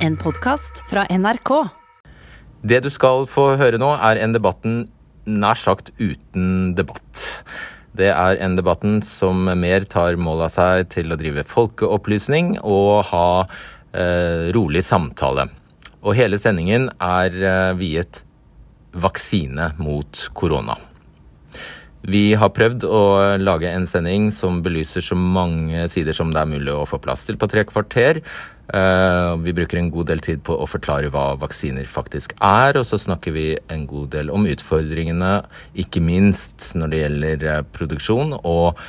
En podkast fra NRK. Det du skal få høre nå, er en debatten nær sagt uten debatt. Det er en debatten som mer tar mål av seg til å drive folkeopplysning og ha eh, rolig samtale. Og hele sendingen er eh, viet vaksine mot korona. Vi har prøvd å lage en sending som belyser så mange sider som det er mulig å få plass til på tre kvarter. Eh, Vi bruker en god del tid på å forklare hva vaksiner faktisk er, og så snakker vi en god del om utfordringene, ikke minst når det gjelder eh, produksjon og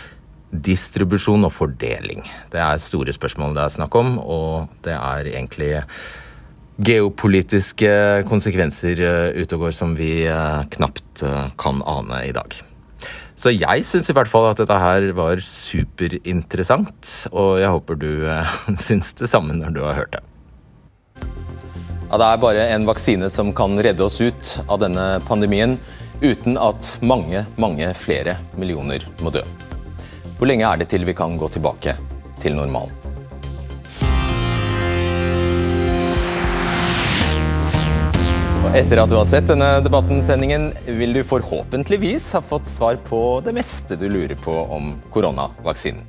distribusjon og fordeling. Det er store spørsmål det er snakk om, og det er egentlig geopolitiske konsekvenser eh, ute og går som vi knapt kan ane i dag. Så jeg syns i hvert fall at dette her var superinteressant, og jeg håper du eh, syns det samme når du har hørt det. Ja, det er bare en vaksine som kan redde oss ut av denne pandemien, uten at mange, mange flere millioner må dø. Hvor lenge er det til vi kan gå tilbake til normalen? Etter at du har sett denne debattensendingen, vil du forhåpentligvis ha fått svar på det meste du lurer på om koronavaksinen.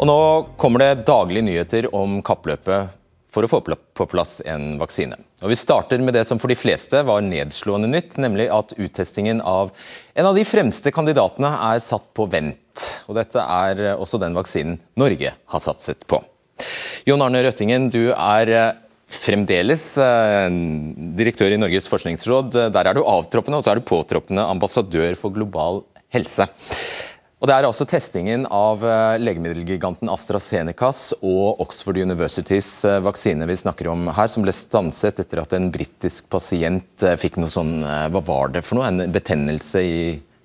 Og nå kommer det daglige nyheter om kappløpet for å få på plass en vaksine. Og Vi starter med det som for de fleste var nedslående nytt, nemlig at uttestingen av en av de fremste kandidatene er satt på vent. Og Dette er også den vaksinen Norge har satset på. Jon Arne Røttingen, du er fremdeles eh, direktør i Norges forskningsråd. Der er du avtroppende, og så er du påtroppende ambassadør for global helse. Og Det er altså testingen av eh, legemiddelgiganten AstraZenecas og Oxford Universitys eh, vaksine vi snakker om her, som ble stanset etter at en britisk pasient fikk noe sånn Hva var det for noe? En betennelse i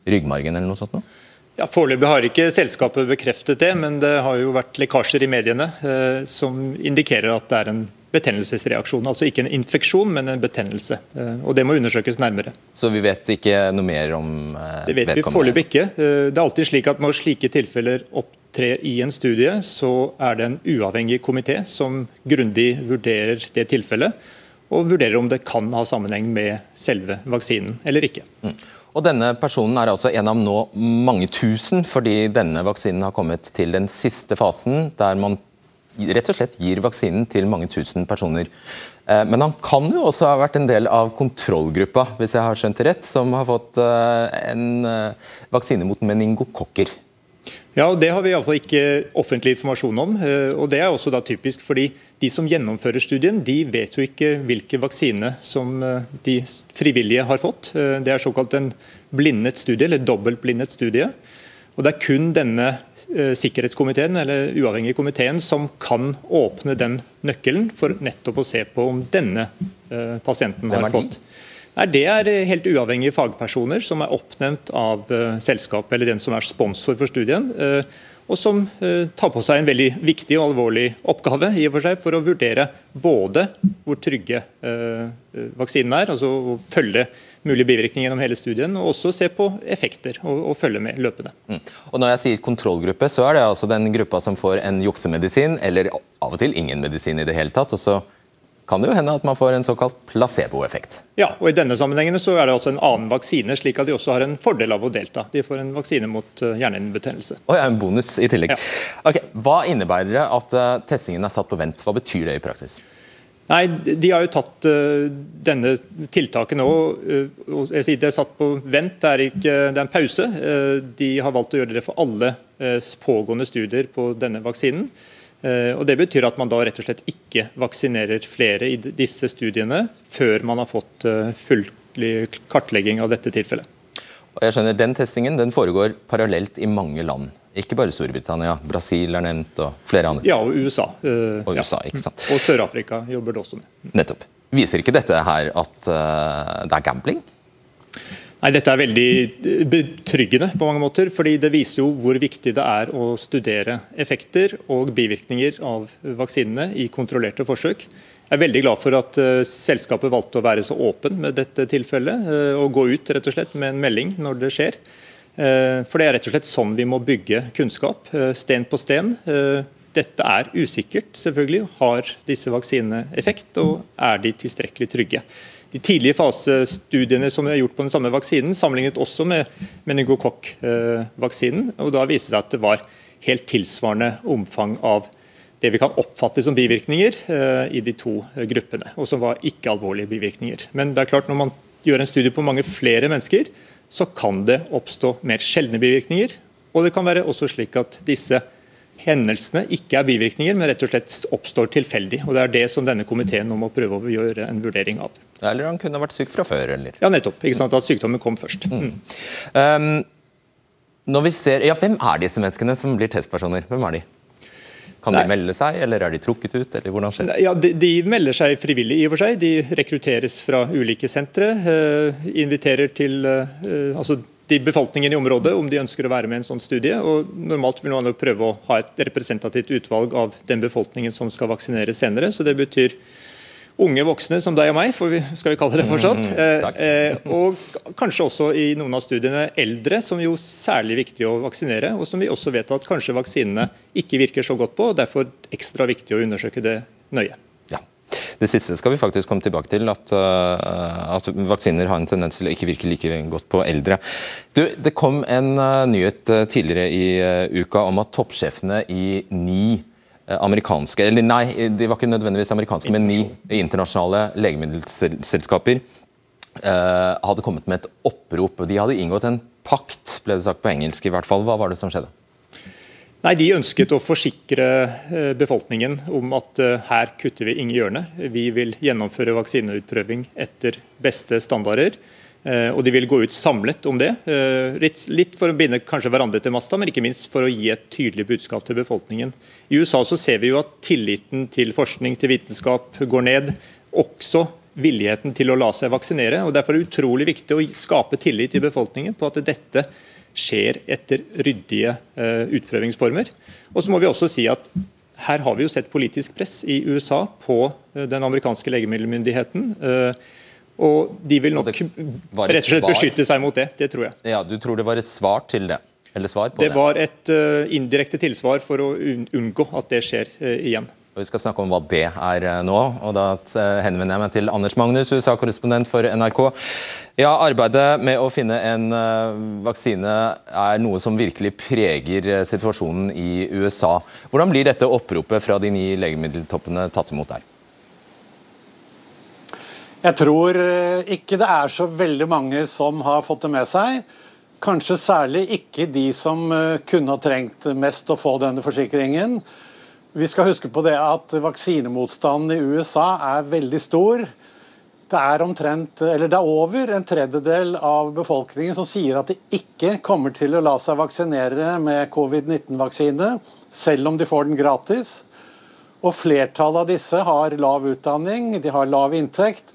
ryggmargen eller noe sånt? Noe? Ja, Foreløpig har ikke selskapet bekreftet det, men det har jo vært lekkasjer i mediene eh, som indikerer at det er en betennelsesreaksjon. Altså ikke en infeksjon, men en betennelse. Eh, og Det må undersøkes nærmere. Så vi vet ikke noe mer om vedkommende? Det vet vi foreløpig ikke. Eh, det er alltid slik at Når slike tilfeller opptrer i en studie, så er det en uavhengig komité som grundig vurderer det tilfellet, og vurderer om det kan ha sammenheng med selve vaksinen eller ikke. Mm. Og Denne personen er altså en av nå mange tusen, fordi denne vaksinen har kommet til den siste fasen, der man rett og slett gir vaksinen til mange tusen personer. Eh, men han kan jo også ha vært en del av kontrollgruppa, hvis jeg har skjønt det rett, som har fått eh, en eh, vaksine mot meningokokker. Ja, og Det har vi iallfall ikke offentlig informasjon om. og Det er også da typisk fordi de som gjennomfører studien, de vet jo ikke hvilke vaksine som de frivillige har fått. Det er såkalt en blindet studie, eller dobbeltblindet studie. Og Det er kun denne eh, sikkerhetskomiteen eller uavhengige komiteen som kan åpne den nøkkelen for nettopp å se på om denne eh, pasienten har fått. Nei, Det er helt uavhengige fagpersoner som er oppnevnt av eh, selskapet eller den som er sponsor for studien. Eh, og som eh, tar på seg en veldig viktig og alvorlig oppgave i og for seg for å vurdere både hvor trygge eh, vaksinen er, altså å følge mulige bivirkninger gjennom hele studien, og også se på effekter og, og følge med løpende. Mm. Og Når jeg sier kontrollgruppe, så er det altså den gruppa som får en juksemedisin, eller av og til ingen medisin i det hele tatt. og så kan det jo hende at man får en såkalt placeboeffekt. Ja, og I denne sammenhengen så er det altså en annen vaksine, slik at de også har en fordel av å delta. De får en vaksine mot uh, hjernehinnebetennelse. Og ja, en bonus i tillegg. Ja. Ok, Hva innebærer det at uh, testingen er satt på vent? Hva betyr det i praksis? Nei, De har jo tatt uh, denne tiltaket nå. Uh, Det er satt på vent, det er, ikke, det er en pause. Uh, de har valgt å gjøre det for alle pågående studier på denne vaksinen. Og Det betyr at man da rett og slett ikke vaksinerer flere i disse studiene før man har fått full kartlegging av dette tilfellet. Og jeg skjønner, Den testingen den foregår parallelt i mange land. Ikke bare Storbritannia. Brasil er nevnt, og flere andre. Ja, og USA. Eh, og USA, ikke sant. Og Sør-Afrika jobber det også med. Nettopp. Viser ikke dette her at det er gambling? Nei, Dette er veldig eh, betryggende på mange måter. fordi Det viser jo hvor viktig det er å studere effekter og bivirkninger av vaksinene i kontrollerte forsøk. Jeg er veldig glad for at uh, selskapet valgte å være så åpen med dette tilfellet. Uh, og gå ut rett og slett med en melding når det skjer. Uh, for Det er rett og slett sånn vi må bygge kunnskap. sten på sten. dette er usikkert, selvfølgelig. Har disse vaksinene effekt, og er de tilstrekkelig trygge? De tidlige fasestudiene som er gjort på den samme vaksinen, sammenlignet også med meningokokk-vaksinen, og Da viste det seg at det var helt tilsvarende omfang av det vi kan oppfatte som bivirkninger eh, i de to gruppene, og som var ikke alvorlige bivirkninger. Men det er klart når man gjør en studie på mange flere mennesker, så kan det oppstå mer sjeldne bivirkninger. Og det kan være også slik at disse hendelsene ikke er bivirkninger, men rett og slett oppstår tilfeldig. Og Det er det som denne komiteen nå må prøve å gjøre en vurdering av. Eller han kunne vært syk fra før, eller? Ja, nettopp. Ikke sant? At sykdommen kom først. Mm. Um, når vi ser, ja, Hvem er disse menneskene som blir testpersoner? Hvem er de? Kan de melde seg, eller er de trukket ut? eller hvordan skjer det? Ja, de, de, melder seg frivillig, i og for seg. De rekrutteres fra ulike sentre. Uh, inviterer til uh, altså de befolkningen i området om de ønsker å være med i en sånn studie. og Normalt vil man jo prøve å ha et representativt utvalg av den befolkningen som skal vaksineres senere. så Det betyr unge voksne som deg og meg, vi, skal vi kalle det fortsatt. Mm, eh, eh, og kanskje også i noen av studiene eldre, som jo særlig viktig å vaksinere. Og som vi også vet at kanskje vaksinene ikke virker så godt på, og derfor ekstra viktig å undersøke det nøye. Det siste skal vi faktisk komme tilbake til, at, uh, at vaksiner har en tendens til å ikke virke like godt på eldre. Du, det kom en uh, nyhet tidligere i uka om at toppsjefene i ni amerikanske, eller nei, de var ikke nødvendigvis amerikanske, men ni internasjonale legemiddelselskaper hadde kommet med et opprop. De hadde inngått en pakt, ble det sagt på engelsk i hvert fall. Hva var det som skjedde? Nei, De ønsket å forsikre eh, befolkningen om at eh, her kutter vi ingen hjørne. Vi vil gjennomføre vaksineutprøving etter beste standarder. Eh, og de vil gå ut samlet om det. Litt for å binde kanskje hverandre til masta, men ikke minst for å gi et tydelig budskap til befolkningen. I USA så ser vi jo at tilliten til forskning, til vitenskap, går ned. Også villigheten til å la seg vaksinere. og Derfor er det utrolig viktig å skape tillit i befolkningen på at dette skjer etter ryddige uh, utprøvingsformer. Og så må vi også si at her har vi jo sett politisk press i USA på den amerikanske legemiddelmyndigheten. Og de vil nok rett og slett beskytte seg mot det. Det tror jeg. Ja, Du tror det var et svar til det? Eller svar på det? Det var et indirekte tilsvar for å unngå at det skjer igjen. Og Vi skal snakke om hva det er eh, nå. og Da eh, henvender jeg meg til Anders Magnus, USA-korrespondent for NRK. Ja, Arbeidet med å finne en eh, vaksine er noe som virkelig preger situasjonen i USA. Hvordan blir dette oppropet fra de ni legemiddeltoppene tatt imot der? Jeg tror ikke det er så veldig mange som har fått det med seg. Kanskje særlig ikke de som kunne ha trengt mest å få denne forsikringen. Vi skal huske på det at vaksinemotstanden i USA er veldig stor. Det er, omtrent, eller det er over en tredjedel av befolkningen som sier at de ikke kommer til å la seg vaksinere med covid-19-vaksine, selv om de får den gratis. Og Flertallet av disse har lav utdanning, de har lav inntekt,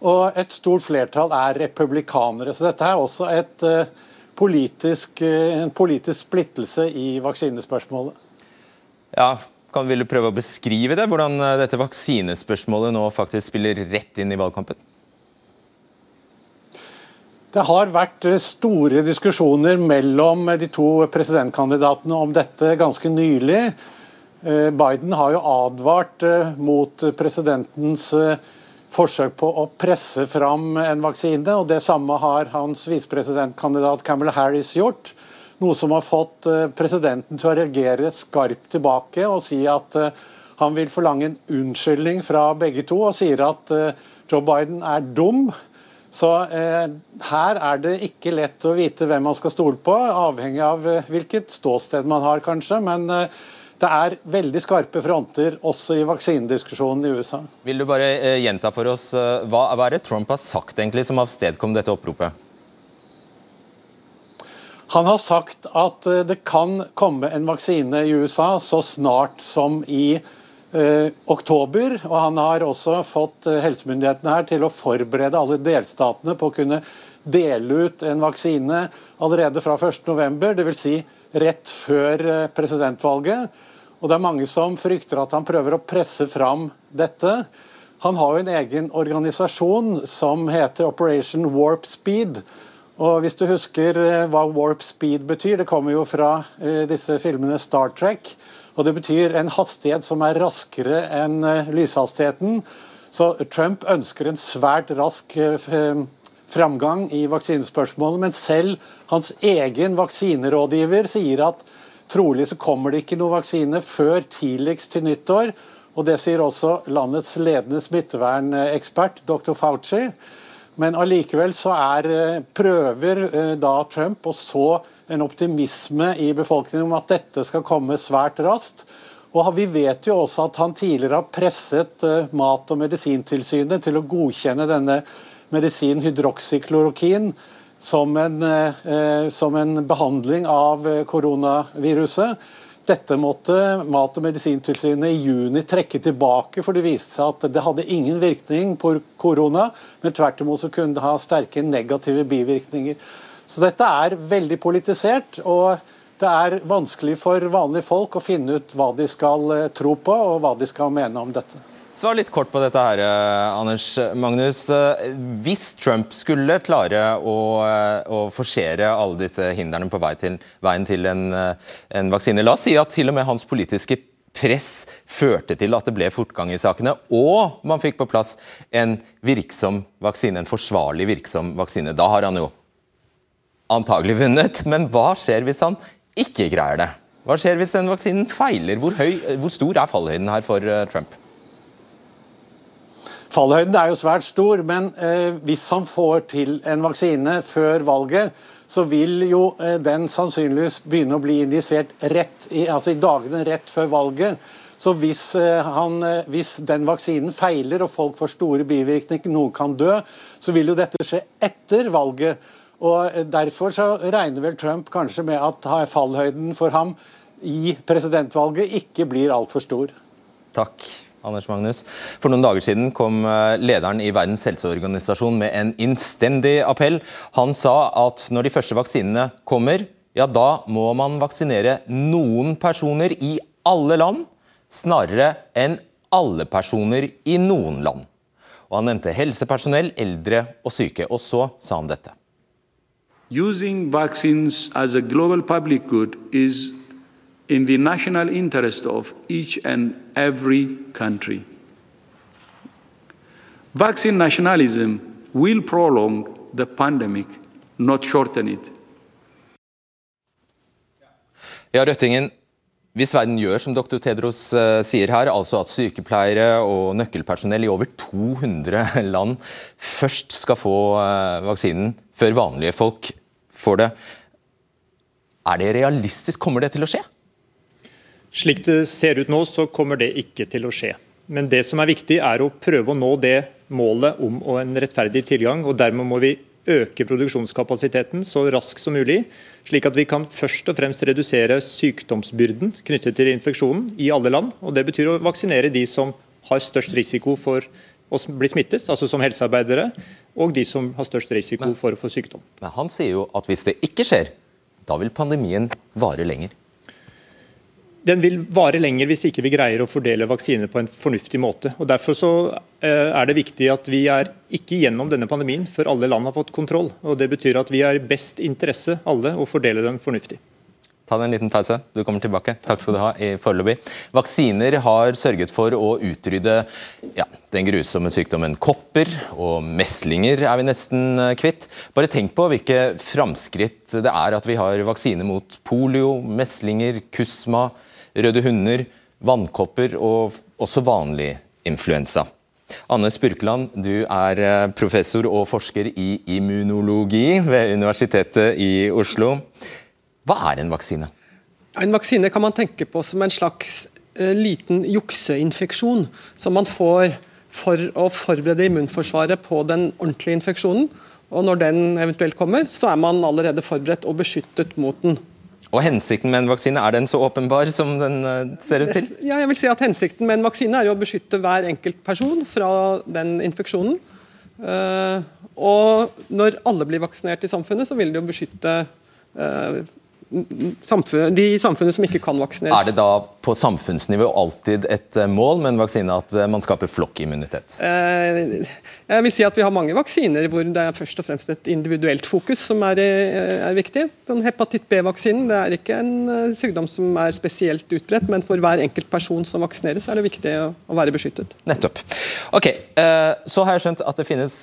og et stort flertall er republikanere. Så dette er også et, uh, politisk, uh, en politisk splittelse i vaksinespørsmålet. Ja, kan Vil du prøve å beskrive det, hvordan eh, dette vaksinespørsmålet nå faktisk spiller rett inn i valgkampen? Det har vært eh, store diskusjoner mellom de to presidentkandidatene om dette ganske nylig. Eh, Biden har jo advart mot presidentens forsøk på å presse fram en vaksine, og det samme har hans visepresidentkandidat Camelot Harris gjort. Noe som har fått eh, presidenten til å reagere skarpt tilbake og si at eh, han vil forlange en unnskyldning fra begge to, og sier at eh, Joe Biden er dum. Så eh, her er det ikke lett å vite hvem man skal stole på, avhengig av hvilket ståsted man har, kanskje. Men eh, det er veldig skarpe fronter også i vaksinediskusjonen i USA. Vil du bare eh, gjenta for oss, hva, hva er det Trump har sagt egentlig som avstedkom dette oppropet? Han har sagt at eh, det kan komme en vaksine i USA så snart som i eh, oktober. Og han har også fått eh, helsemyndighetene her til å forberede alle delstatene på å kunne dele ut en vaksine allerede fra 1.11., dvs. Si rett før eh, presidentvalget. Og det er mange som frykter at han prøver å presse fram dette. Han har jo en egen organisasjon som heter Operation Warp Speed og Hvis du husker eh, hva warp speed betyr, det kommer jo fra eh, disse filmene Star Trek. og Det betyr en hastighet som er raskere enn lyshastigheten. Så Trump ønsker en svært rask framgang i vaksinespørsmålet, men selv hans egen vaksinerådgiver sier at trolig så kommer det ikke noe vaksine før tidligst til nyttår. Og Det sier også landets ledende smittevernekspert, dr. Fauci. Men allikevel så er, eh, prøver eh, da Trump å så en optimisme i befolkningen om at dette skal komme svært raskt. Og Vi vet jo også at han tidligere har presset eh, Mat- og medisintilsynet til å godkjenne denne medisinen hydroksyklorokin som en, eh, som en behandling av eh, koronaviruset. Dette måtte Mat- og medisintilsynet i juni trekke tilbake, for det viste seg at det hadde ingen virkning på korona, men tvert imot så kunne det ha sterke negative bivirkninger. Så dette er veldig politisert. og det er vanskelig for vanlige folk å finne ut hva de skal eh, tro på og hva de skal mene om dette. Svar litt kort på dette, her, eh, Anders Magnus. Eh, hvis Trump skulle klare å, eh, å forsere alle disse hindrene på vei til, veien til en, en vaksine La oss si at til og med hans politiske press førte til at det ble fortgang i sakene, og man fikk på plass en virksom vaksine, en forsvarlig virksom vaksine. Da har han jo antagelig vunnet. Men hva skjer hvis han ikke greier det? Hva skjer hvis den vaksinen feiler? Hvor, høy, hvor stor er fallhøyden her for Trump? Fallhøyden er jo svært stor, men eh, hvis han får til en vaksine før valget, så vil jo eh, den sannsynligvis begynne å bli indisert rett i, altså i dagene rett før valget. Så hvis, eh, han, hvis, den vaksinen feiler og folk får store bivirkninger, noen kan dø, så vil jo dette skje etter valget. Og Derfor så regner vel Trump kanskje med at fallhøyden for ham i presidentvalget ikke blir altfor stor. Takk. Anders Magnus. For noen dager siden kom eh, lederen i Verdens helseorganisasjon med en innstendig appell. Han sa at når de første vaksinene kommer, ja da må man vaksinere noen personer i alle land, snarere enn alle personer i noen land. Og Han nevnte helsepersonell, eldre og syke. Og så sa han dette. Using vaccines as a global public good is in the national interest of each and every country. Vaccine nationalism will prolong the pandemic, not shorten it. Ja, Røttingen, hvis verden gjør som dr. Tedros uh, sier her, altså at sykepleiere og nøkkelpersonell i over 200 land først skal få uh, vaksinen før vanlige folk får det, er det realistisk? Kommer det til å skje? Slik det ser ut nå, så kommer det ikke til å skje. Men det som er viktig, er å prøve å nå det målet om en rettferdig tilgang. og Dermed må vi øke produksjonskapasiteten så raskt som mulig, slik at vi kan først og fremst redusere sykdomsbyrden knyttet til infeksjonen i alle land. og Det betyr å vaksinere de som har størst risiko for å bli smittet, altså som helsearbeidere, og de som har størst risiko for å få sykdom. Men Han sier jo at hvis det ikke skjer, da vil pandemien vare lenger den vil vare lenger hvis ikke vi greier å fordele vaksiner på en fornuftig måte. Og Derfor så eh, er det viktig at vi er ikke gjennom denne pandemien før alle land har fått kontroll. Og Det betyr at vi er best interesse alle å fordele den fornuftig. Ta deg en liten pause. Du kommer tilbake. Takk skal du ha i foreløpig. Vaksiner har sørget for å utrydde ja, den grusomme sykdommen kopper, og meslinger er vi nesten eh, kvitt. Bare tenk på hvilke framskritt det er at vi har vaksine mot polio, meslinger, kusma, røde hunder, vannkopper og også vanlig influensa. Anne Spurkeland, du er eh, professor og forsker i immunologi ved Universitetet i Oslo. Hva er en vaksine? En vaksine kan man tenke på som en slags uh, liten jukseinfeksjon som man får for å forberede immunforsvaret på den ordentlige infeksjonen. Og Når den eventuelt kommer, så er man allerede forberedt og beskyttet mot den. Og Hensikten med en vaksine, er den så åpenbar som den eh, ser ut til? Ja, jeg vil si at Hensikten med en vaksine er å beskytte hver enkelt person fra den infeksjonen. Uh, og Når alle blir vaksinert i samfunnet, så vil det jo beskytte uh, samfunn, de samfunnet som ikke kan vaksineres. Er det da på samfunnsnivå alltid et eh, mål med en vaksine at eh, man skaper flokkimmunitet? Eh, jeg vil si at Vi har mange vaksiner hvor det er først og fremst et individuelt fokus som er, er viktig. Den Hepatitt B-vaksinen det er ikke en sykdom som er spesielt utbredt, men for hver enkelt person som vaksineres, er det viktig å være beskyttet. Nettopp. Ok, Så har jeg skjønt at det finnes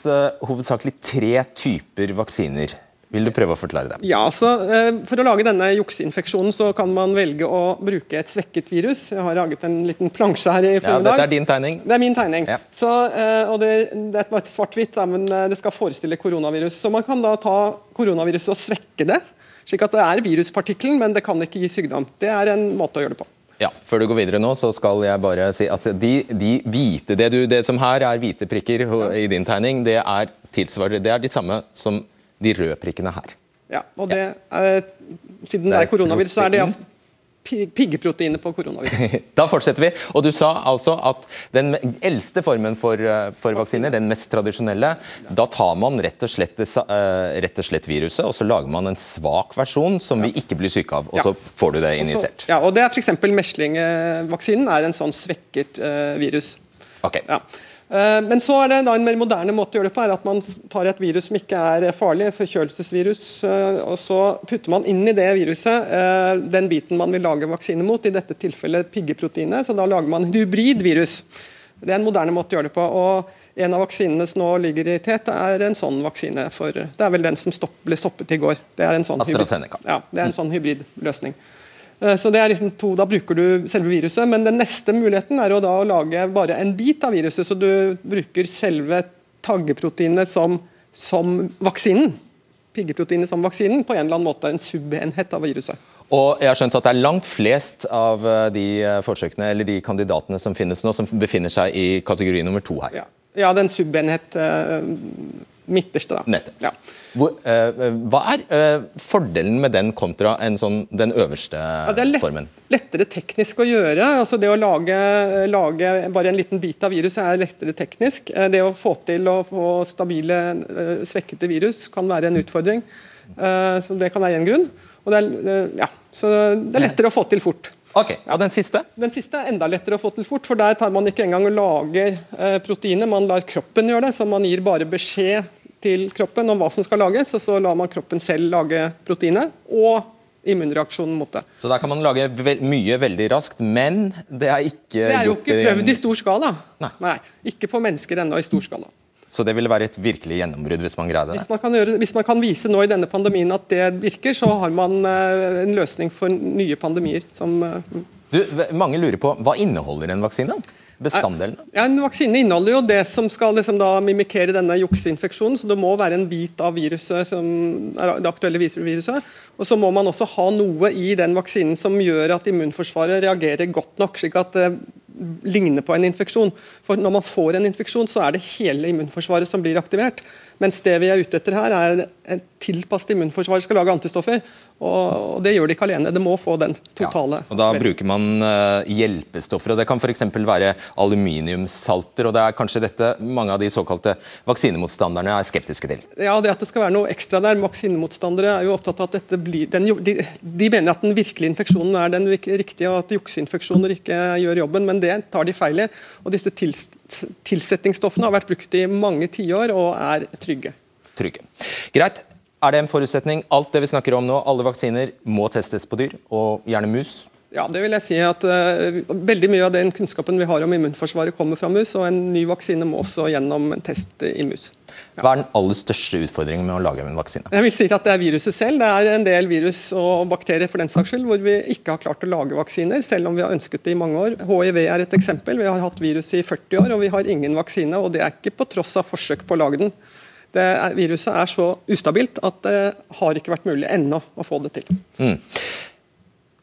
hovedsakelig tre typer vaksiner. Vil du prøve å forklare det? Ja, så eh, For å lage denne jukseinfeksjonen så kan man velge å bruke et svekket virus. Jeg har laget en liten plansje her i formiddag. Ja, dette er din tegning? Det er min tegning. Ja. Så, eh, og det, det er bare svart-hvitt, men eh, det skal forestille koronavirus. Så man kan da ta koronaviruset og svekke det, slik at det er viruspartikkelen, men det kan ikke gi sykdom. Det er en måte å gjøre det på. Ja, Før du går videre nå, så skal jeg bare si at de, de hvite, det, du, det, som her er hvite prikker i din tegning, det er, tilsvarer, det er de samme som de røde prikkene her. Ja, og det er, Siden det er koronavirus, så er det altså piggeproteinet på koronavirus. da fortsetter vi. Og Du sa altså at den eldste formen for, eh, for, vaksiner, den mest tradisjonelle, da tar man rett og, slett, uh, rett og slett viruset, og så lager man en svak versjon som ja. vi ikke blir syke av. Og så får du det injisert. ja, og det er f.eks. meslingvaksinen er en sånn svekket uh, virus. Okay. Ja. Eh, men så er det en mer moderne måte å gjøre det på, er at man tar et virus som ikke er farlig, forkjølelsesvirus, eh, og så putter man inn i det viruset eh, den biten man vil lage vaksine mot, i dette tilfellet piggeproteinet. Så da lager man hybridvirus. Det er en moderne måte å gjøre det på. og En av vaksinene som nå ligger i tet, er en sånn vaksine. for Det er vel den som stopp, ble stoppet i går. Det er en sånn, hybrid, ja, det er en sånn hybridløsning. Eh, så det er liksom to, Da bruker du selve viruset, men den neste muligheten er å da lage bare en bit av viruset. Så du bruker selve taggeproteinet som, som vaksinen. Piggeproteinet som vaksinen, på en eller annen måte en subenhet av viruset. Og jeg har skjønt at det er langt flest av eh, de eh, forsøkene eller de kandidatene som finnes nå, som befinner seg i kategori nummer to her. Ja, ja den subenhet midterste. Ja. Hvor, uh, hva er uh, fordelen med den kontra sånn, den øverste ja, det er lett, formen? lettere teknisk å gjøre. altså Det å lage, lage, bare en liten bit av viruset er lettere teknisk. Uh, det å få til å få stabile, svekkede virus kan være en utfordring. så Det kan være én grunn. Og det er, ja, så det er lettere å få til fort. Ok, Og den siste? Den siste er enda lettere å få til fort. for Der tar man ikke engang og lager eh, proteiner, man lar kroppen gjøre det. Så man gir bare beskjed til kroppen om hva som skal lages, og så lar man kroppen selv lage proteinet. og immunreaksjonen mot det. Så der kan man lage ve mye veldig raskt, men det er ikke Det er jo ikke prøvd i stor skala. Nei. Nei ikke på mennesker ennå i stor skala. Så det ville være et virkelig gjennombrudd hvis man greide det? Hvis man, kan gjøre, hvis man kan vise nå i denne pandemien at det virker, så har man uh, en løsning for nye pandemier. Som, uh, du, mange lurer på, Hva inneholder en vaksine? Bestanddelene? Ja, en Vaksine inneholder jo det som skal liksom da mimikere denne jukseinfeksjonen. så Det må være en bit av viruset som er det aktuelle viruset. Og så må man også ha noe i den vaksinen som gjør at immunforsvaret reagerer godt nok. slik at det ligner på en infeksjon. For Når man får en infeksjon, så er det hele immunforsvaret som blir aktivert. Mens det vi er ute etter her, er en tilpasset immunforsvar skal lage antistoffer. Og Det gjør de ikke alene. Det må få den totale. Ja, og Da bruker man uh, hjelpestoffer. og Det kan f.eks. være aluminiumssalter. og Det er kanskje dette mange av de såkalte vaksinemotstanderne er skeptiske til? Ja, det at det skal være noe ekstra der. Vaksinemotstandere er jo opptatt av at dette blir den, de, de, mener at den virkelige infeksjonen er den riktige, og at jukseinfeksjoner ikke gjør jobben. Men det tar de feil i. og disse tils, Tilsetningsstoffene har vært brukt i mange tiår og er trygge. Trygge. Greit. Er det en forutsetning? Alt det vi snakker om nå, alle vaksiner må testes på dyr, og gjerne mus? Ja, det vil jeg si at uh, Veldig mye av den kunnskapen vi har om immunforsvaret, kommer fra mus, og en ny vaksine må også gjennom en test i mus. Ja. Hva er den aller største utfordringen med å lage en vaksine? Jeg vil si at Det er viruset selv. Det er en del virus og bakterier for den saks skyld, hvor vi ikke har klart å lage vaksiner, selv om vi har ønsket det i mange år. HIV er et eksempel. Vi har hatt viruset i 40 år, og vi har ingen vaksine. og Det er ikke på tross av forsøk på å lage den. Er, viruset er så ustabilt at det har ikke vært mulig ennå å få det til. Mm.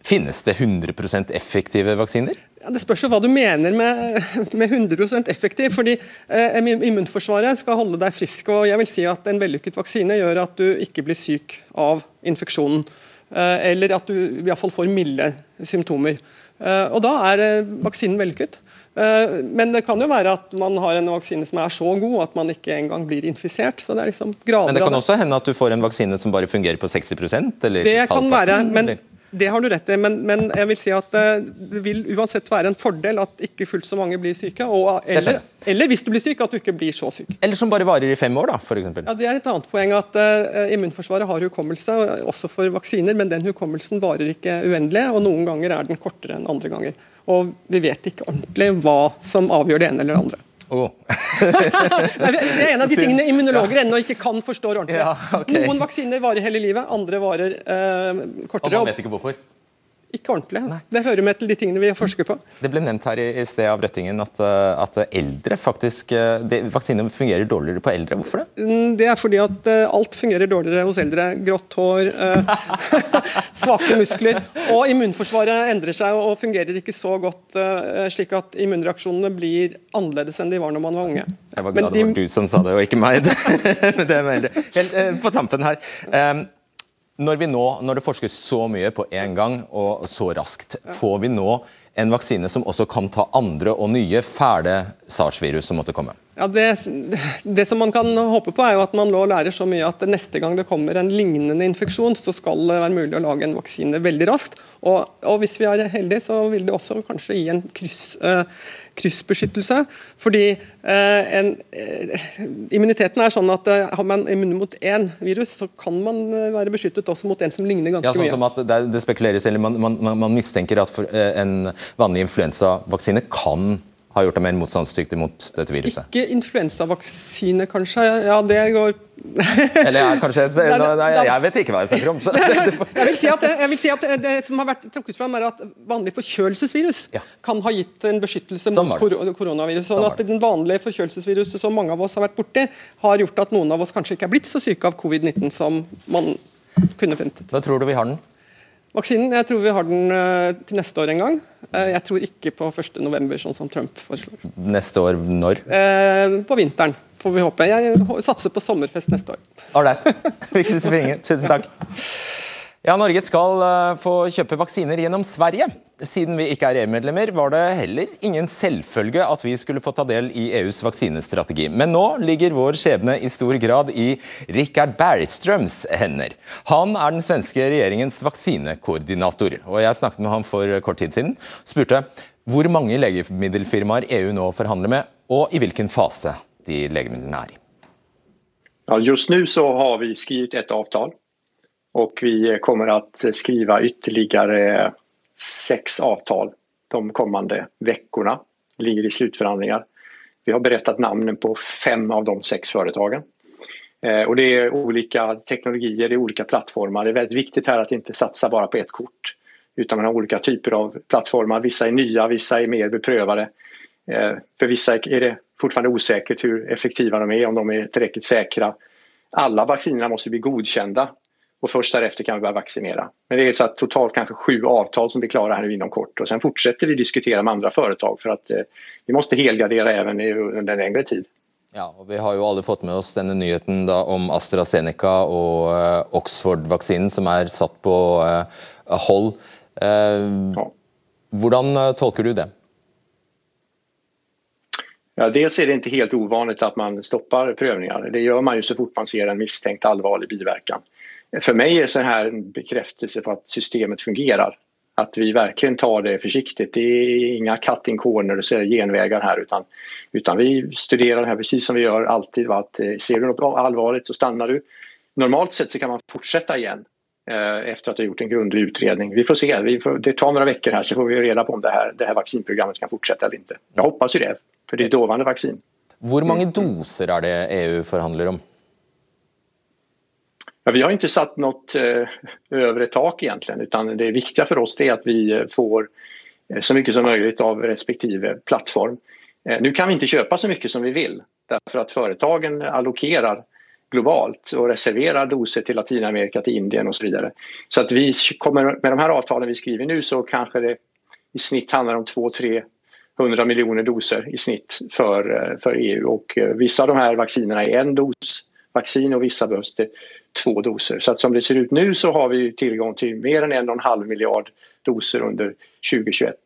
Finnes det 100% effektive vaksiner? Ja, det spørs jo hva du mener med, med 100% effektiv. fordi eh, Immunforsvaret skal holde deg frisk. og jeg vil si at En vellykket vaksine gjør at du ikke blir syk av infeksjonen. Eh, eller at du i hvert fall får milde symptomer. Eh, og Da er eh, vaksinen vellykket. Eh, men det kan jo være at man har en vaksine som er så god at man ikke engang blir infisert. så det er liksom grader Men det kan også hende at du får en vaksine som bare fungerer på 60% eller Det kan være, men eller? det har du rett i. Men, men jeg vil si at eh, det vil uansett være en fordel at ikke fullt så mange blir syke. Og, eller, eller hvis du blir syk, at du ikke blir så syk. Eller som bare varer i fem år, da, for eksempel. Ja, Det er et annet poeng at uh, Immunforsvaret har hukommelse, også for vaksiner, men den hukommelsen varer ikke uendelig, og noen ganger er den kortere enn andre ganger. Og vi vet ikke ordentlig hva som avgjør det ene eller det andre. Åh. Det er en av de tingene immunologer ennå ikke kan forstå ordentlig. Ja, okay. Noen vaksiner varer hele livet, andre varer eh, Og kortere. man vet ikke hvorfor. Ikke ordentlig. Det hører med til de tingene vi forsker på. Det ble nevnt her i, sted av Røttingen at, eh, at eldre faktisk eh, det, Vaksiner fungerer dårligere på eldre. Hvorfor det? Mm, Det er fordi at eh, alt fungerer dårligere hos eldre. Grått hår, svake muskler. Og immunforsvaret endrer seg og fungerer ikke så godt, slik at immunreaksjonene blir annerledes enn de var når man var unge. Jeg var Men glad det var de- du som sa det, og ikke meg. Men det er. Helt på tampen her. Når, vi nå, når det forskes så mye på en gang og så raskt, får vi nå en vaksine som også kan ta andre og nye fæle SARS-virus som måtte komme? Ja, det, det som man kan håpe på, er jo at man nå lærer så mye at neste gang det kommer en lignende infeksjon, så skal det være mulig å lage en vaksine veldig raskt. Og, og hvis vi er heldige, så vil det også kanskje gi en kryss, eh, kryssbeskyttelse. Fordi eh, en, eh, immuniteten er sånn at eh, har man immun mot én virus, så kan man eh, være beskyttet også mot en som ligner ganske Ja, sånn mye. som at det, det spekuleres, eller man, man, man- mistenker at eh, en vanlig influensavaksine kan ha gjort deg mer motstandsdyktig mot dette viruset. Ikke influensavaksine, kanskje. Ja, det går Eller jeg, kanskje, da- jeg vet ikke hva jeg snakker om. Jeg vil si at, jeg vil si at det som har vært trukket fram, er at vanlig forkjølelsesvirus Ja. kan ha gitt en beskyttelse mot kor koronavirus. Sånn at den vanlige forkjølelsesviruset som mange av oss har vært borti, har gjort at noen av oss kanskje ikke er blitt så syke av covid-19 som man kunne funnet. da tror du vi har den? Vaksinen, jeg tror vi har den eh, til neste år en gang. Eh, jeg tror ikke på 1.11, sånn som Trump foreslår. Neste år når? Eh, på vinteren, får vi håpe. Jeg satser på sommerfest neste år. Ålreit. Tusen takk. Ja, Norge skal eh, få kjøpe vaksiner gjennom Sverige. Siden vi ikke er EU-medlemmer, var det heller ingen selvfølge at vi skulle få ta del i EUs vaksinestrategi. Men nå ligger vår skjebne i stor grad i Richard Bergströms hender. Han er den svenske regjeringens vaksinekoordinator. Og Jeg snakket med ham for kort tid siden. Spurte hvor mange legemiddelfirmaer EU nå forhandler med, og i hvilken fase de legemidlene er i. Ja, just nu så har vi skrevet et avtal och vi kommer att skriva ytterligare sex avtal de kommande veckorna. Ligger i slutförhandlingar. Vi har berättat namnen på fem av de sex företagen. Eh, Och det är olika teknologier, det är olika plattformar. Det är väldigt viktigt här att inte satsa bara på ett kort utan man har olika typer av plattformar. Vissa är nya, vissa är mer beprövade. Eh, För vissa är det fortfarande osäkert hur effektiva de är, om de är tillräckligt säkra. Alla vaccinerna måste bli godkända och först därefter kan vi börja vaccinera. Men det är så att totalt kanske sju avtal som blir klara här nu inom kort och sen fortsätter vi diskutera med andra företag för att eh, vi måste helgardera även i- under en längre tid. Ja, og Vi har jo alle fått med oss denne nyheten da om AstraZeneca og eh, Oxford-vaksinen som er satt på eh, hold. Eh, Ja. hvordan eh, tolker du det? Ja, dels är det inte helt ovanligt att man stoppar prövningar. Det gör man ju så fort man ser en misstänkt allvarlig biverkan. För mig är det en bekräftelse på att systemet fungerar. Att vi verkligen tar det försiktigt. Det är inga cutting corners eller genvägar här utan, utan vi studerar det här precis som vi gör alltid. Va? Att, eh, ser du något allvarligt så stannar du. Normalt sett så kan man fortsätta igen eh, efter att ha gjort en grundlig utredning. Vi får se, vi får, det tar några veckor här så får vi reda på om det här, det här vaccinprogrammet kan fortsätta eller inte. Jag hoppas ju det, för det är et lovande vaccin. Hvor mange doser er det EU forhandler om? Ja, vi har inte satt något eh, övre tak egentligen utan det viktiga för oss er att vi eh, får eh, så mycket som möjligt av respektive plattform. Eh, nu kan vi inte köpa så mycket som vi vill därför att företagen allokerar globalt och reserverar doser till Latinamerika, till Indien och så vidare. Så med de här avtalen vi skriver nu så kanske det i snitt handlar om 2-3 100 miljoner doser i snitt eh, för EU och eh, vissa av de här vaccinerna är en dos vaccin och vissa behövs det två doser. Så att som det ser ut nu så har vi tillgång till mer än en och en halv miljard doser under 2021.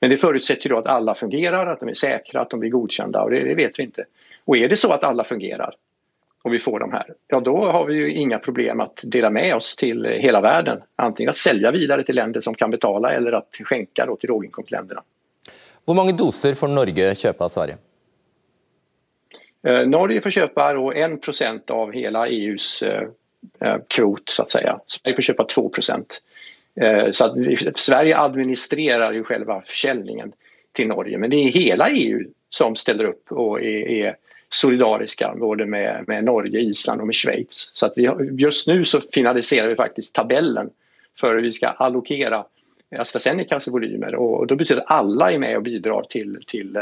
Men det förutsätter då att alla fungerar, att de är säkra, att de blir godkända och det, det vet vi inte. Och är det så att alla fungerar och vi får de här, ja då har vi ju inga problem att dela med oss till hela världen. Antingen att sälja vidare till länder som kan betala eller att skänka då till låginkomstländerna. Hur många doser får Norge köpa av Sverige? Eh, Norge får köpa då 1% av hela EUs eh, eh, kvot så att säga. Sverige får köpa 2 eh, Så Sverige administrerar ju själva försäljningen till Norge men det är hela EU som ställer upp och är, solidariske, både med, Norge, Island och med Schweiz. Så att vi, just nu så vi faktiskt tabellen för vi ska allokera AstraZenecas volymer och då betyder att alla är med och bidrar till, till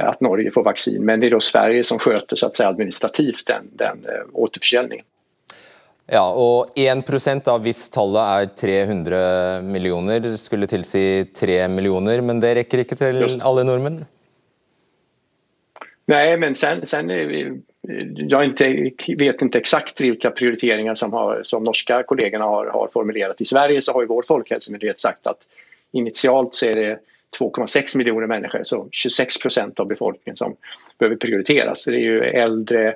att Norge får vaccin men det är då Sverige som sköter så att säga administrativt den, den eh, återförsäljningen. Ja, og 1% av hvis tallet er 300 millioner, skulle tilsi 3 millioner, men det rekker ikke til Just. alle nordmenn? Nei, men sen, sen jag inte, vet ikke exakt hvilke prioriteringer som, har, som norska kollegorna har, har formulerat. I Sverige så har ju vår folkhälsomyndighet sagt at initialt så är det 2,6 miljoner människor, så 26 procent av befolkningen som behöver prioriteras. Det är ju äldre,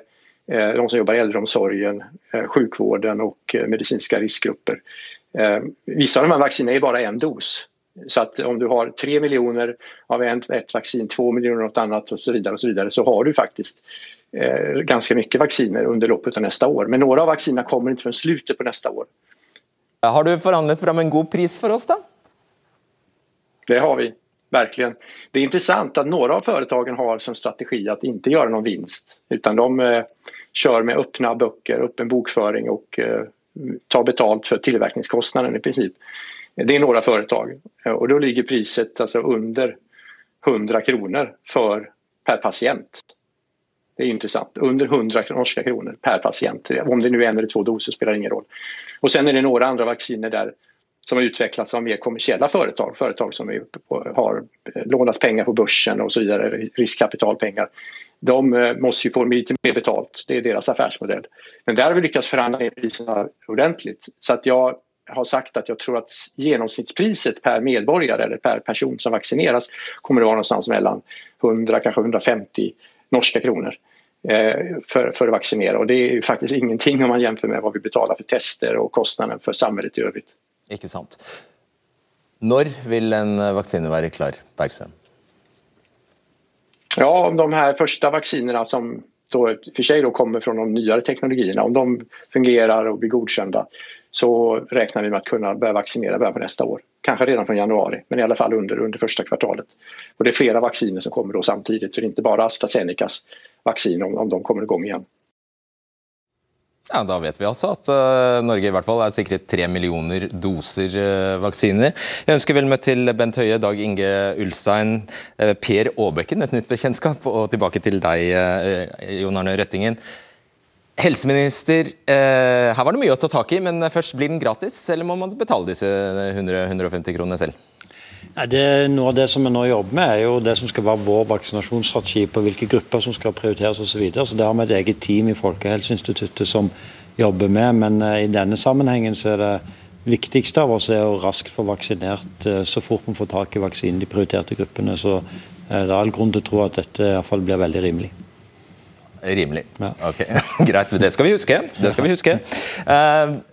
eh, de som jobbar i äldreomsorgen, eh, sjukvården och eh, medicinska riskgrupper. Vissa av de här vaccinerna är bara en dos. Så att om du har tre miljoner av ett, ett vaccin, två miljoner av något annat och så så så har du faktiskt ganska mycket vacciner under loppet av nästa år. Men några av vaccinerna kommer inte förrän slutet på nästa år. Har du forhandlet fram en god pris for oss då? Det har vi, verkligen. Det är intressant att några av företagen har som strategi att inte göra någon vinst utan de eh, kör med öppna böcker, öppen bokföring och eh, tar betalt för tillverkningskostnaden i princip. Det är några företag och då ligger priset alltså under 100 kronor för, per patient. Det är intressant. Under 100 norska kronor per patient. Om det nu är en eller två doser spelar ingen roll. Och sen är det några andra vacciner där som har utvecklats av mer kommersiella företag. Företag som är, har lånat pengar på börsen och så vidare, riskkapitalpengar. De eh, måste ju få lite mer betalt. Det är deras affärsmodell. Men där har vi lyckats förhandla ner priserna ordentligt. Så att jag har sagt att jag tror att genomsnittspriset per medborgare eller per person som vaccineras kommer att vara någonstans mellan 100 kanske 150 norska kronor eh, för, för att vaccinera och det är faktiskt ingenting om man jämför med vad vi betalar för tester och kostnaden för samhället i övrigt. Ikke sant. Når vil en vaksine være klar, Bergstrøm? Ja, om de her første vaksinene som då för sig då kommer från de nyare teknologierna, om de fungerar och blir godkända så räknar vi med att kunna börja vaccinera början på nästa år. Kanske redan från januari, men i alla fall under, under första kvartalet. Och det är flera vacciner som kommer då samtidigt, så det är inte bara AstraZenecas vaccin om, om de kommer igång igen. Ja, Da vet vi altså at uh, Norge i hvert fall er sikret tre millioner doser uh, vaksiner. Jeg ønsker vel møtt til Bent Høie, Dag Inge Ulstein, uh, Per Aabekken, et nytt bekjentskap, og tilbake til deg, Jon Arne Røttingen. Helseminister, her var det mye å ta tak i, men først blir den gratis, eller må man betale disse 100-150 kronene selv? Ja, det, noe av det som vi nå jobber med, er jo det som skal være vår vaksinasjonsstrategi på hvilke grupper som skal prioriteres osv. Så videre. så det har vi et eget team i Folkehelseinstituttet som jobber med. Men uh, i denne sammenhengen så er det viktigste av oss er å raskt få vaksinert uh, så fort vi får tak i vaksinen de prioriterte gruppene. Så uh, det er all grunn til å tro at dette i hvert fall blir veldig rimelig. Rimelig. Ja. Ok, Greit, det skal vi huske. Det skal vi huske.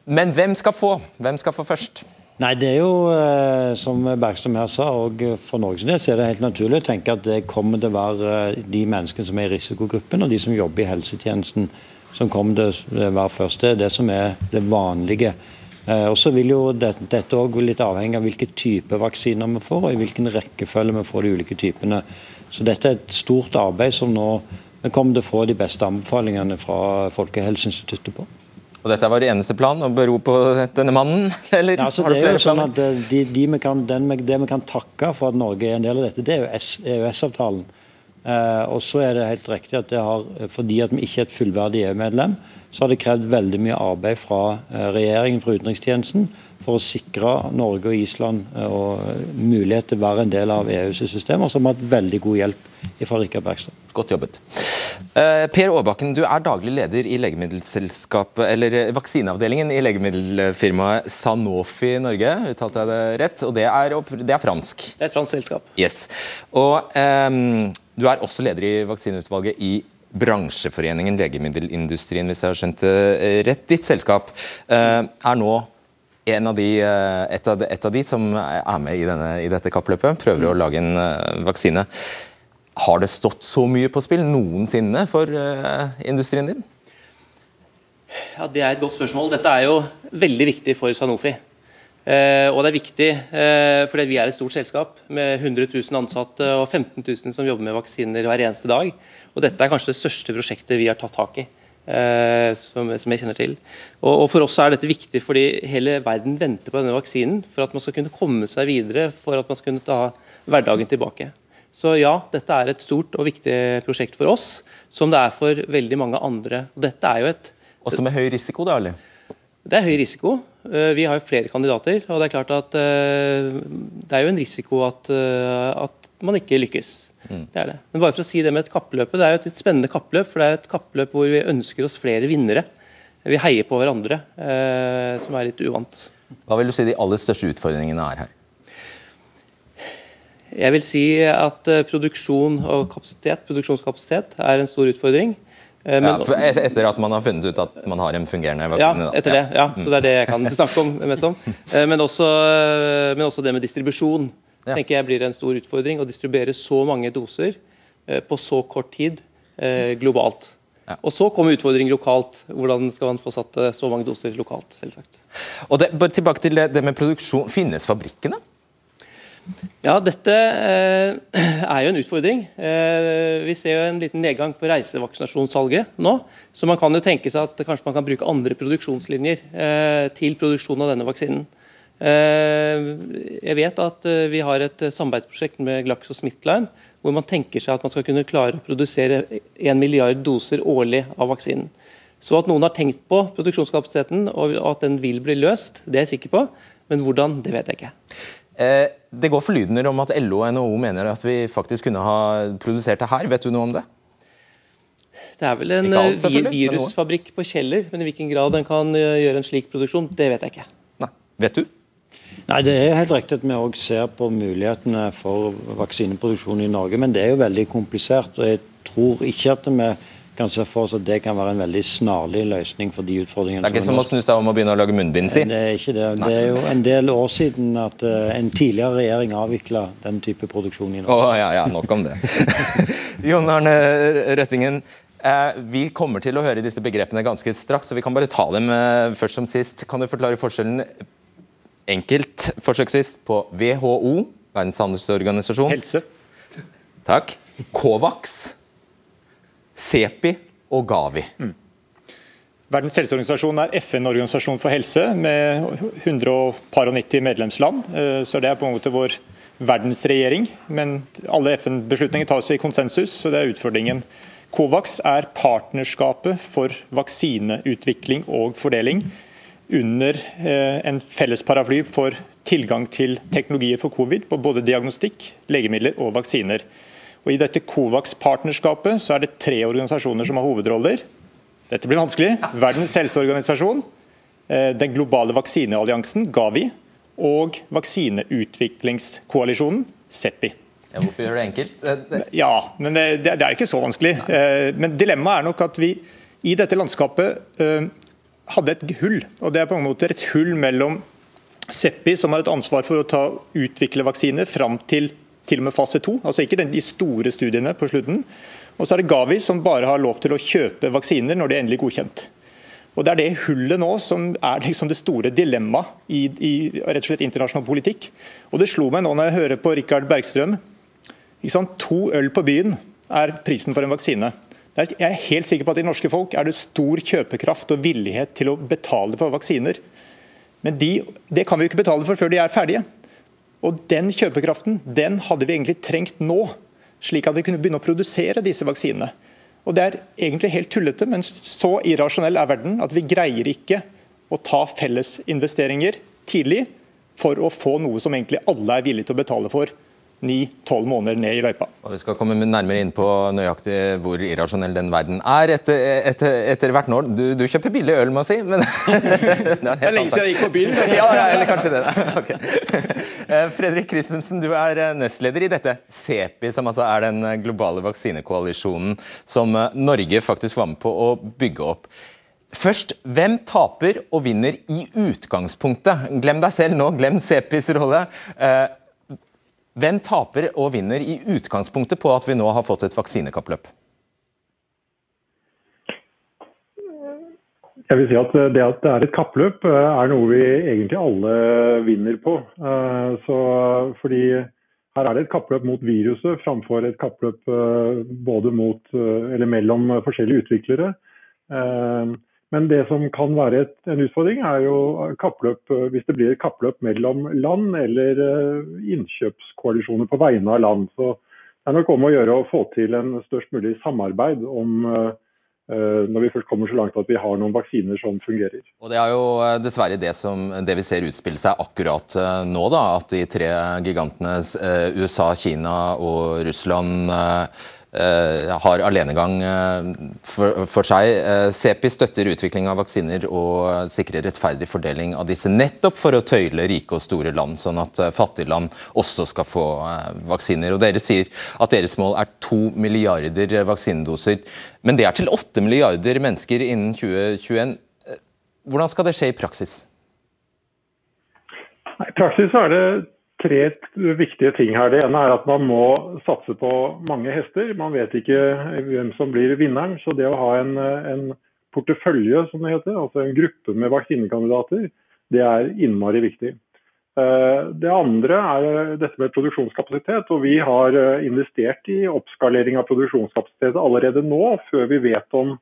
Men hvem skal få? Hvem skal få først? Nei, det er jo eh, som Bergstrøm her sa, og for Norges del så er det helt naturlig å tenke at det kommer til å være eh, de menneskene som er i risikogruppen og de som jobber i helsetjenesten som kommer til å være først. Det er det som er det vanlige. Eh, og så vil jo Dette òg litt avhengig av hvilke type vaksiner vi får, og i hvilken rekkefølge vi får de ulike typene. Så dette er et stort arbeid som nå vi kommer til å få de beste anbefalingene fra Folkehelseinstituttet på. Og dette var eneste plan, å bero på denne mannen? Eller ja, altså, har du flere sånn planer? Eh, de, de vi kan, den, det vi kan takke for at Norge er en del av dette, det er jo EØS-avtalen. Eh, og så er det helt riktig at det har, fordi at vi ikke er et fullverdig EU-medlem, så har det krevd veldig mye arbeid fra eh, regjeringen, fra utenrikstjenesten, for å sikre Norge og Island eh, og mulighet til å være en del av EUs system. Og så har hatt veldig god hjelp fra Rikard Bergstad. Godt jobbet. Eh, per Aabakken, du er daglig leder i legemiddelselskapet, eller vaksineavdelingen i legemiddelfirmaet Sanofi Norge. Uttalte jeg det rett? Og det er, det er fransk? Det er et fransk selskap. Yes. Og um, du er også leder i vaksineutvalget i bransjeforeningen Legemiddelindustrien, hvis jeg har skjønt det rett. Ditt selskap uh, er nå av de, et, av de, et, av de, som er med i, denne, i dette kappløpet, prøver mm. å lage en vaksine. Har det stått så mye på spill noensinne for industrien din? Ja, Det er et godt spørsmål. Dette er jo veldig viktig for Sanofi. Uh, og det er viktig uh, fordi vi er et stort selskap med 100 000 ansatte og 15 000 som jobber med vaksiner hver eneste dag. Og dette er kanskje det største prosjektet vi har tatt tak i. Uh, som, som, jeg kjenner til. Og, og, For oss er dette viktig fordi hele verden venter på denne vaksinen for at man skal kunne komme seg videre, for at man skal kunne ta hverdagen tilbake. Så ja, dette er et stort og viktig prosjekt for oss, som det er for veldig mange andre. Dette er jo et... Også med høy risiko, da, eller? Det er høy risiko. Eh, vi har jo flere kandidater, og det er klart at eh, det er jo en risiko at, eh, at man ikke lykkes. Mm. Det er det. Men bare for å si det med et kappløp, det er jo et spennende kappløp, for det er et kappløp hvor vi ønsker oss flere vinnere. Vi heier på hverandre, som er litt uvant. Hva vil du si de aller største utfordringene er her? Jeg vil si at produksjon og kapasitet, produksjonskapasitet er en stor utfordring. Eh, men, ja, etter at man har funnet ut at man har en fungerende vaksine? Ja, etter det. ja, så Det er det jeg kan snakke om mest om. Eh, men også, men også det med distribusjon tenker jeg blir en stor utfordring. Å distribuere så mange doser på så kort tid globalt. Ja. Og Så kommer utfordringer lokalt. Hvordan skal man få satt så mange doser lokalt? selvsagt. Og det, bare Tilbake til det med produksjon. Finnes fabrikkene? Ja, Dette eh, er jo en utfordring. Eh, vi ser jo en liten nedgang på reisevaksinasjonssalget nå. Så man kan jo tenke seg at kanskje man kan bruke andre produksjonslinjer eh, til produksjon av denne vaksinen. Jeg vet at vi har et samarbeidsprosjekt med Glaxo Smithline, hvor man tenker seg at man skal kunne klare å produsere 1 milliard doser årlig av vaksinen. Så at noen har tenkt på produksjonskapasiteten og at den vil bli løst, det er jeg sikker på. Men hvordan, det vet jeg ikke. Eh, det går forlydender om at LO og NHO mener at vi faktisk kunne ha produsert det her. Vet du noe om det? Det er vel en alt, eh, virusfabrikk på Kjeller, men i hvilken grad den kan eh, gjøre en slik produksjon, det vet jeg ikke. Nei, Vet du? Nei, Det er helt riktig at vi òg ser på mulighetene for vaksineproduksjon i Norge, men det er jo veldig komplisert. og Jeg tror ikke at vi kan se for oss at det kan være en veldig snarlig løsning for de utfordringene. Det er ikke som å snu seg om og begynne å lage munnbind, si? Det er ikke det. Nei. Det er jo en del år siden at uh, en tidligere regjering avvikla den type produksjon i Norge. Oh, ja, ja, nok om det. Jon Arne Røttingen, uh, vi kommer til å høre disse begrepene ganske straks, så vi kan bare ta dem uh, først som sist. Kan du forklare forskjellen enkelt, forsøksvis, på WHO, Verdens handelsorganisasjon Helse. Takk. Covax CEPI og Gavi. Mm. Verdens helseorganisasjon er FN-organisasjon for helse med 190 medlemsland. Eh, så det er på en måte vår verdensregjering. Men alle FN-beslutninger tas i konsensus, så det er utfordringen. Covax er partnerskapet for vaksineutvikling og fordeling under eh, en felles paraply for tilgang til teknologier for covid på både diagnostikk, legemidler og vaksiner. Og I dette Covax-partnerskapet så er det tre organisasjoner som har hovedroller. Dette blir vanskelig. Verdens helseorganisasjon, eh, Den globale vaksinealliansen, Gavi, og vaksineutviklingskoalisjonen, CEPI. Ja, hvorfor gjør det enkelt? Ja, men det, det er ikke så vanskelig. Nei. Eh, men dilemmaet er nok at vi i dette landskapet eh, hadde et hull. Og det er på en måte et hull mellom Seppi, som har et ansvar for å ta, utvikle vaksiner fram til til og med fase to, altså ikke de store studiene på slutten. Og så er det Gavi som bare har lov til å kjøpe vaksiner når de er endelig godkjent. Og Det er det hullet nå som er liksom det store dilemmaet i, i, rett og slett internasjonal politikk. Og Det slo meg nå når jeg hører på Rikard Bergstrøm. To øl på byen er prisen for en vaksine. Jeg er helt sikker på at i norske folk er det stor kjøpekraft og villighet til å betale for vaksiner. Men de, det kan vi jo ikke betale for før de er ferdige. Og Den kjøpekraften den hadde vi egentlig trengt nå, slik at vi kunne begynne å produsere disse vaksinene. Og Det er egentlig helt tullete, men så irrasjonell er verden at vi greier ikke å ta felles investeringer tidlig for å få noe som egentlig alle er villige til å betale for ni-tolv måneder ned i løypa. Og Vi skal komme nærmere inn på nøyaktig hvor irrasjonell den verden er etter, etter, etter hvert nå. Du, du, kjøper billig øl, må jeg si. Men det er lenge siden jeg gikk på byen. ja, ja, eller kanskje det. Okay. Eh, Fredrik Christensen, du er eh, nestleder i dette CEPI, som altså er den globale vaksinekoalisjonen som Norge faktisk var med på å bygge opp. Først, hvem taper og vinner i utgangspunktet? Glem deg selv nå, glem CEPIs rolle. Hvem taper og vinner i utgangspunktet på at vi nå har fått et vaksinekappløp? Jeg vil si at Det at det er et kappløp, eh, er noe vi egentlig alle vinner på. Eh, så, fordi her er det et kappløp mot viruset framfor et kappløp eh, både mot, eller mellom forskjellige utviklere. Men det som kan være et, en utfordring, er jo kappløp, eh, hvis det blir et kappløp mellom land eller eh, innkjøpskoalisjoner på vegne av land. Så det er nok om å gjøre å få til en størst mulig samarbeid om uh, når vi først kommer så langt at vi har noen vaksiner som fungerer. Og Det er jo dessverre det, som, det vi ser utspille seg akkurat nå. da, At de tre gigantene USA, Kina og Russland Eh, har alenegang eh, for, for seg. Eh, CEPI støtter utvikling av vaksiner og sikrer rettferdig fordeling av disse, nettopp for å tøyle rike og store land, sånn at fattige land også skal få vaksiner. Og Dere sier at deres mål er to milliarder vaksinedoser, men det er til åtte milliarder mennesker innen 2021. Hvordan skal det skje i praksis? I praksis er det tre viktige ting her. Det ene er at man må satse på mange hester. Man vet ikke hvem som blir vinneren. Så det å ha en, en portefølje, som det heter, altså en gruppe med vaksinekandidater, det er innmari viktig. Eh, det andre er dette med produksjonskapasitet. og Vi har eh, investert i oppskalering av produksjonskapasitet allerede nå, før vi vet om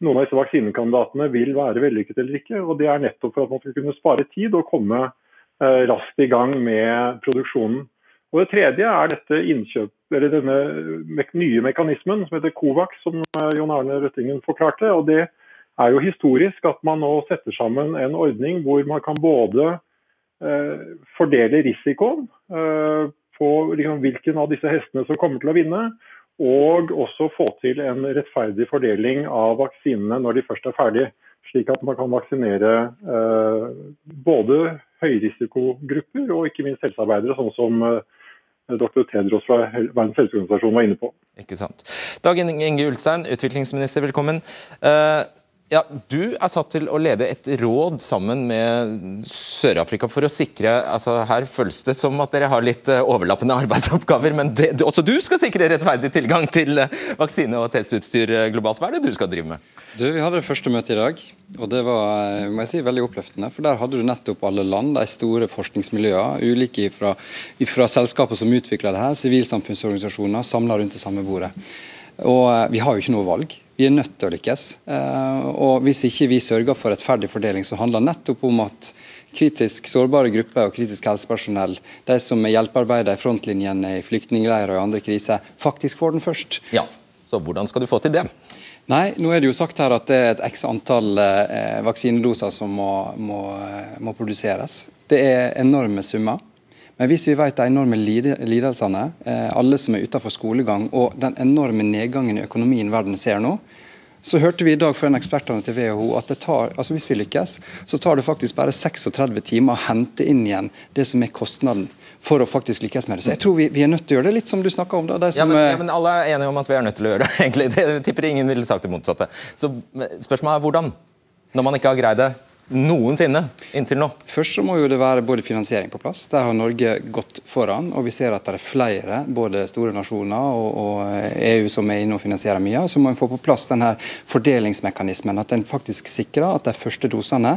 noen av disse vaksinekandidatene vil være vellykket eller ikke. og Det er nettopp for at man skal kunne spare tid og komme raskt i gang med produksjonen. Og Det tredje er dette innkjøp, eller denne nye mekanismen som heter Covax, som eh, Jon Arne Røttingen forklarte. og Det er jo historisk at man nå setter sammen en ordning hvor man kan både eh, fordele risikoen eh, på liksom, hvilken av disse hestene som kommer til å vinne, og også få til en rettferdig fordeling av vaksinene når de først er ferdige. Slik at man kan vaksinere eh, både høyrisikogrupper og ikke minst helsearbeidere, sånn som eh, dr. Tedros fra Verdens helseorganisasjon var inne på. Ikke sant. Dag Inge Ulstein, utviklingsminister, velkommen. Uh, ja, Du er satt til å lede et råd sammen med Sør-Afrika for å sikre altså Her føles det som at dere har litt eh, overlappende arbeidsoppgaver, men det, også du skal sikre rettferdig tilgang til eh, vaksine og testutstyr eh, globalt. Hva er det du skal drive med? Du, Vi hadde det første møtet i dag, og det var må jeg si, veldig oppløftende. For Der hadde du nettopp alle land, de store forskningsmiljøene, ulike fra, fra selskaper som utvikler det her, sivilsamfunnsorganisasjoner, samla rundt det samme bordet. Og Vi har jo ikke noe valg. Vi er nødt til å lykkes. Eh, og Hvis ikke vi sørger for rettferdig fordeling, så handler nettopp om at kritisk sårbare grupper og kritisk helsepersonell, de som er hjelpearbeidere i frontlinjene i flyktningleirer og andre kriser, faktisk får den først. Ja, Så hvordan skal du få til det? Nei, nå er det jo sagt her at det er et x antall eh, vaksinedoser som må, må, eh, må produseres. Det er enorme summer. Men hvis vi vet de enorme lidelsene, eh, alle som er utenfor skolegang, og den enorme nedgangen i økonomien verden ser nå, så hørte vi i dag fra en ekspertene til WHO at det tar, altså hvis vi lykkes, så tar det faktisk bare 36 timer å hente inn igjen det som er kostnaden for å faktisk lykkes med det. Så jeg tror vi, vi er nødt til å gjøre det, litt som du snakka om. Da, ja, men, ja, men, Alle er enige om at vi er nødt til å gjøre det. egentlig. Det tipper ingen ville sagt det motsatte. Så Spørsmålet er hvordan? Når man ikke har greid det noensinne inntil nå? Først så må jo det være både finansiering på plass. Der har Norge gått foran. og Vi ser at det er flere, både store nasjoner og, og EU som er inne og finansierer mye. Så må en få på plass denne fordelingsmekanismen. At den faktisk sikrer at de første dosene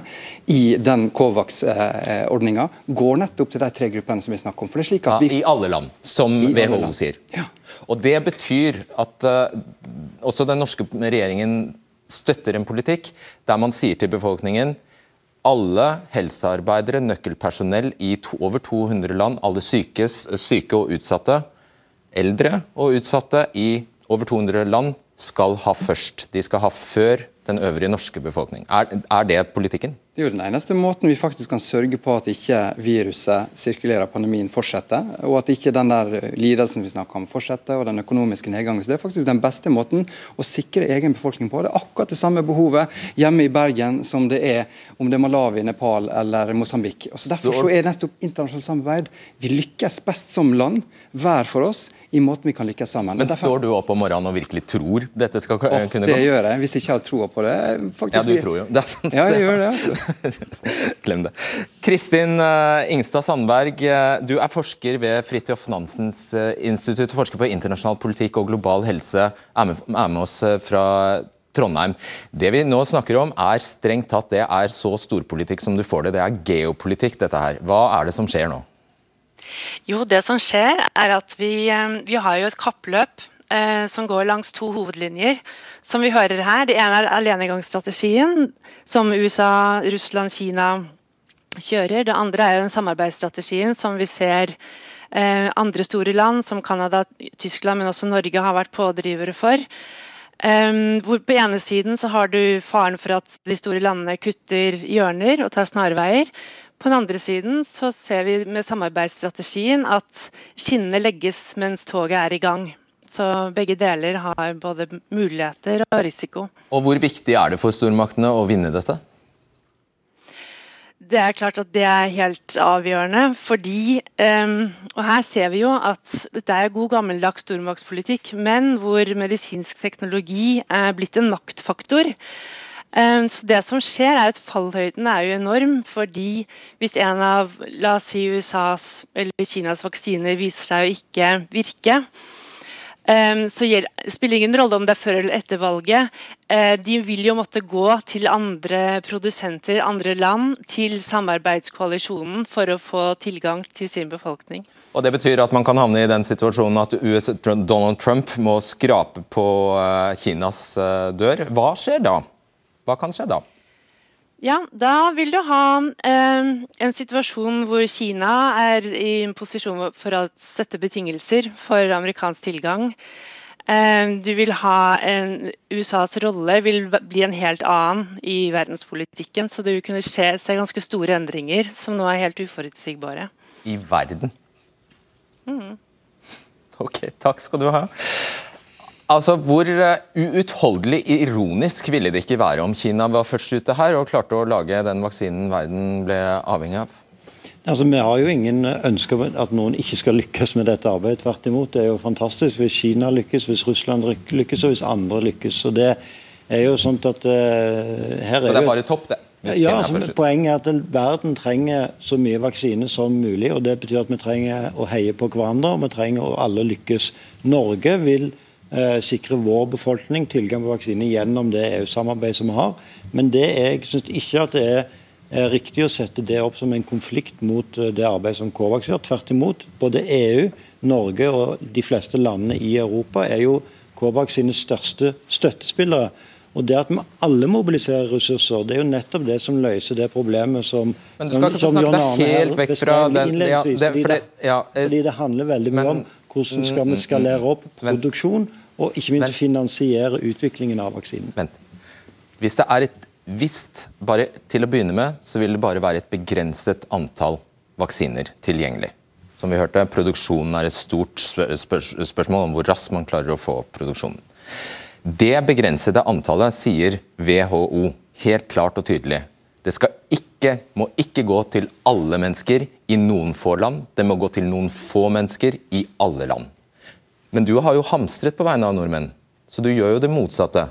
i den Covax-ordninga går nettopp til de tre gruppene som vi snakker om. For det er slik at vi... Ja, I alle land, som WHO land. sier. Ja. Og Det betyr at uh, også den norske regjeringen støtter en politikk der man sier til befolkningen alle helsearbeidere, nøkkelpersonell i to, over 200 land, alle syke, syke og utsatte, eldre og utsatte i over 200 land, skal ha først. De skal ha før den øvrige norske befolkning. Er, er det politikken? Det er jo den eneste måten vi faktisk kan sørge på at ikke viruset sirkulerer, pandemien fortsetter, og at ikke den der lidelsen vi snakker om fortsetter, og den økonomiske nedgangen. Så Det er faktisk den beste måten å sikre egen befolkning på. Det er akkurat det samme behovet hjemme i Bergen som det er om det er Malawi, Nepal eller Mosambik. Så Derfor så er nettopp internasjonalt samarbeid Vi lykkes best som land, hver for oss, i måten vi kan lykkes sammen. Men Står du opp om morgenen og virkelig tror dette skal kunne gå? Det gjør jeg, hvis jeg ikke har troa på det. Faktisk, ja, du tror jo. Det er sant. Ja, jeg gjør det. altså. Glem det. Kristin eh, Ingstad Sandberg, eh, du er forsker ved Fridtjof Nansens institutt og forsker på internasjonal politikk og global helse. Er med, er med oss fra Trondheim. Det vi nå snakker om er strengt tatt det er så storpolitikk som du får det. Det er geopolitikk, dette her. Hva er det som skjer nå? Jo, det som skjer er at vi, vi har jo et kappløp eh, som går langs to hovedlinjer. Som vi hører her, Det ene er alenegangsstrategien, som USA, Russland, Kina kjører. Det andre er den samarbeidsstrategien som vi ser eh, andre store land, som Canada, Tyskland, men også Norge, har vært pådrivere for. Um, hvor På ene siden så har du faren for at de store landene kutter hjørner og tar snarveier. På den andre siden så ser vi med samarbeidsstrategien at skinnene legges mens toget er i gang. Så begge deler har både muligheter og risiko. Og Hvor viktig er det for stormaktene å vinne dette? Det er klart at det er helt avgjørende, fordi um, Og her ser vi jo at dette er god gammeldags stormaktspolitikk, men hvor medisinsk teknologi er blitt en maktfaktor. Um, så det som skjer er at Fallhøyden er jo enorm, fordi hvis en av la oss si USAs eller Kinas vaksiner viser seg å ikke virke, så det spiller ingen rolle om det er før eller etter valget. Uh, de vil jo måtte gå til andre produsenter, andre land, til samarbeidskoalisjonen for å få tilgang til sin befolkning. Og Det betyr at man kan havne i den situasjonen at US, Donald Trump må skrape på uh, Kinas uh, dør. Hva skjer da? Hva kan skje da? Ja, da vil du ha eh, en situasjon hvor Kina er i en posisjon for å sette betingelser for amerikansk tilgang. Eh, du vil ha en, USAs rolle vil bli en helt annen i verdenspolitikken. Så det vil kunne skje, se ganske store endringer som nå er helt uforutsigbare. I verden? Mm. Ok, takk skal du ha. Altså, Hvor eh, uutholdelig ironisk ville det ikke være om Kina var først ute her og klarte å lage den vaksinen verden ble avhengig av? Altså, Vi har jo ingen ønske om at noen ikke skal lykkes med dette arbeidet. Tvert imot. Det er jo fantastisk hvis Kina lykkes, hvis Russland lykkes og hvis andre lykkes. Så det er jo sånn at uh, her er Og det er bare topp, det? Ja, altså, Poenget er at verden trenger så mye vaksine som mulig. og Det betyr at vi trenger å heie på hverandre og vi trenger å alle lykkes. Norge vil sikre vår befolkning tilgang på vaksine gjennom det EU-samarbeidet som vi har. Men det er, jeg syns ikke at det er, riktig å sette det opp som en konflikt mot eh, det arbeidet som Covax gjør. Tvert imot. Både EU, Norge og de fleste landene i Europa er jo Covax sine største støttespillere. Og det at vi alle mobiliserer ressurser, det er jo nettopp det som løser det problemet som Men du skal ikke få snakke deg helt vekk fra den ja, det, fordi, ja, eh, fordi, det, handler veldig mye om hvordan skal vi skalere opp produksjon og ikke minst finansiere utviklingen av vaksinen. Vent. Hvis det er et visst, bare Til å begynne med så vil det bare være et begrenset antall vaksiner tilgjengelig. Som vi hørte, Produksjonen er et stort spørsmål om hvor raskt man klarer å få produksjonen. Det begrensede antallet sier WHO helt klart og tydelig. Det ikke, må ikke gå til alle mennesker i noen få land. Det må gå til noen få mennesker i alle land. Men du har jo hamstret på vegne av nordmenn, så du gjør jo det motsatte.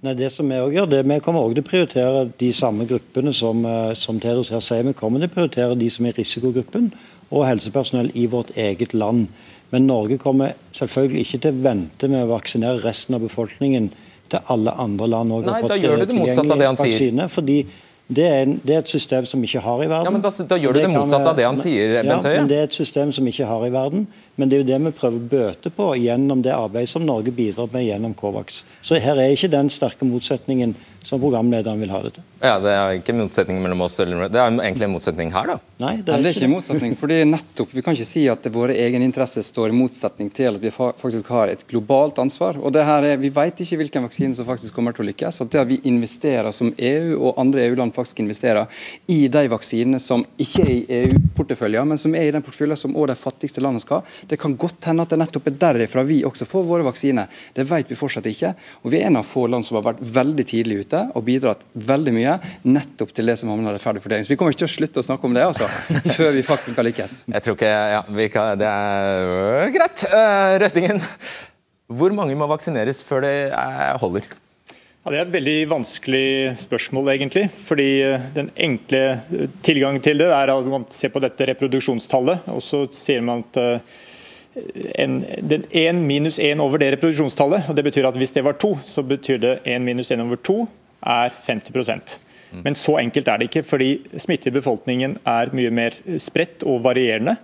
Nei, det som Vi også gjør, det, vi kommer også til å prioritere de samme gruppene som, eh, som Tedros her sier. Vi kommer til å prioritere de som er i risikogruppen, og helsepersonell i vårt eget land. Men Norge kommer selvfølgelig ikke til å vente med å vaksinere resten av befolkningen til alle andre land òg har fått tilgjengelig vaksine. fordi det er, en, det er, et system som vi ikke har i verden. Ja, men Da, da gjør du det, det motsatte av det han sier, ja, Bent Høie. Men det er et system som vi ikke har i verden. Men det er jo det vi prøver å bøte på gjennom det arbeidet som Norge bidrar med gjennom Covax. Så her er ikke den sterke motsetningen som programlederen vil ha det til. Ja, Det er ikke en motsetning mellom oss, eller det er egentlig en motsetning her, da. Nei, det er, det er ikke en motsetning. fordi nettopp, Vi kan ikke si at våre egne interesser står i motsetning til at vi faktisk har et globalt ansvar. og det her er, Vi vet ikke hvilken vaksine som faktisk kommer til å lykkes. og Det at vi investerer som EU og andre EU-land faktisk investerer i de vaksinene som ikke er i EU-porteføljen, men som er i den porteføljen som også de fattigste landene skal Det kan godt hende at det nettopp er derifra vi også får våre vaksiner. Det vet vi fortsatt ikke. og Vi er en av få land som har vært veldig tidlig ute og bidratt veldig mye nettopp til det som havner rettferdig fordeling. Så Vi kommer ikke til å slutte å snakke om det altså, før vi faktisk har lykkes. Jeg tror ikke, ja, kan, Det er øh, greit. Uh, Røttingen, hvor mange må vaksineres før det holder? Ja, det er et veldig vanskelig spørsmål, egentlig. fordi øh, Den enkle tilgangen til det er at man ser på dette reproduksjonstallet. og så ser man at 1 minus 1 over det reproduksjonstallet. og det betyr at Hvis det var to, så betyr det 1 minus 1 over 2 er 50% Men så enkelt er det ikke, fordi smitte i befolkningen er mye mer spredt og varierende.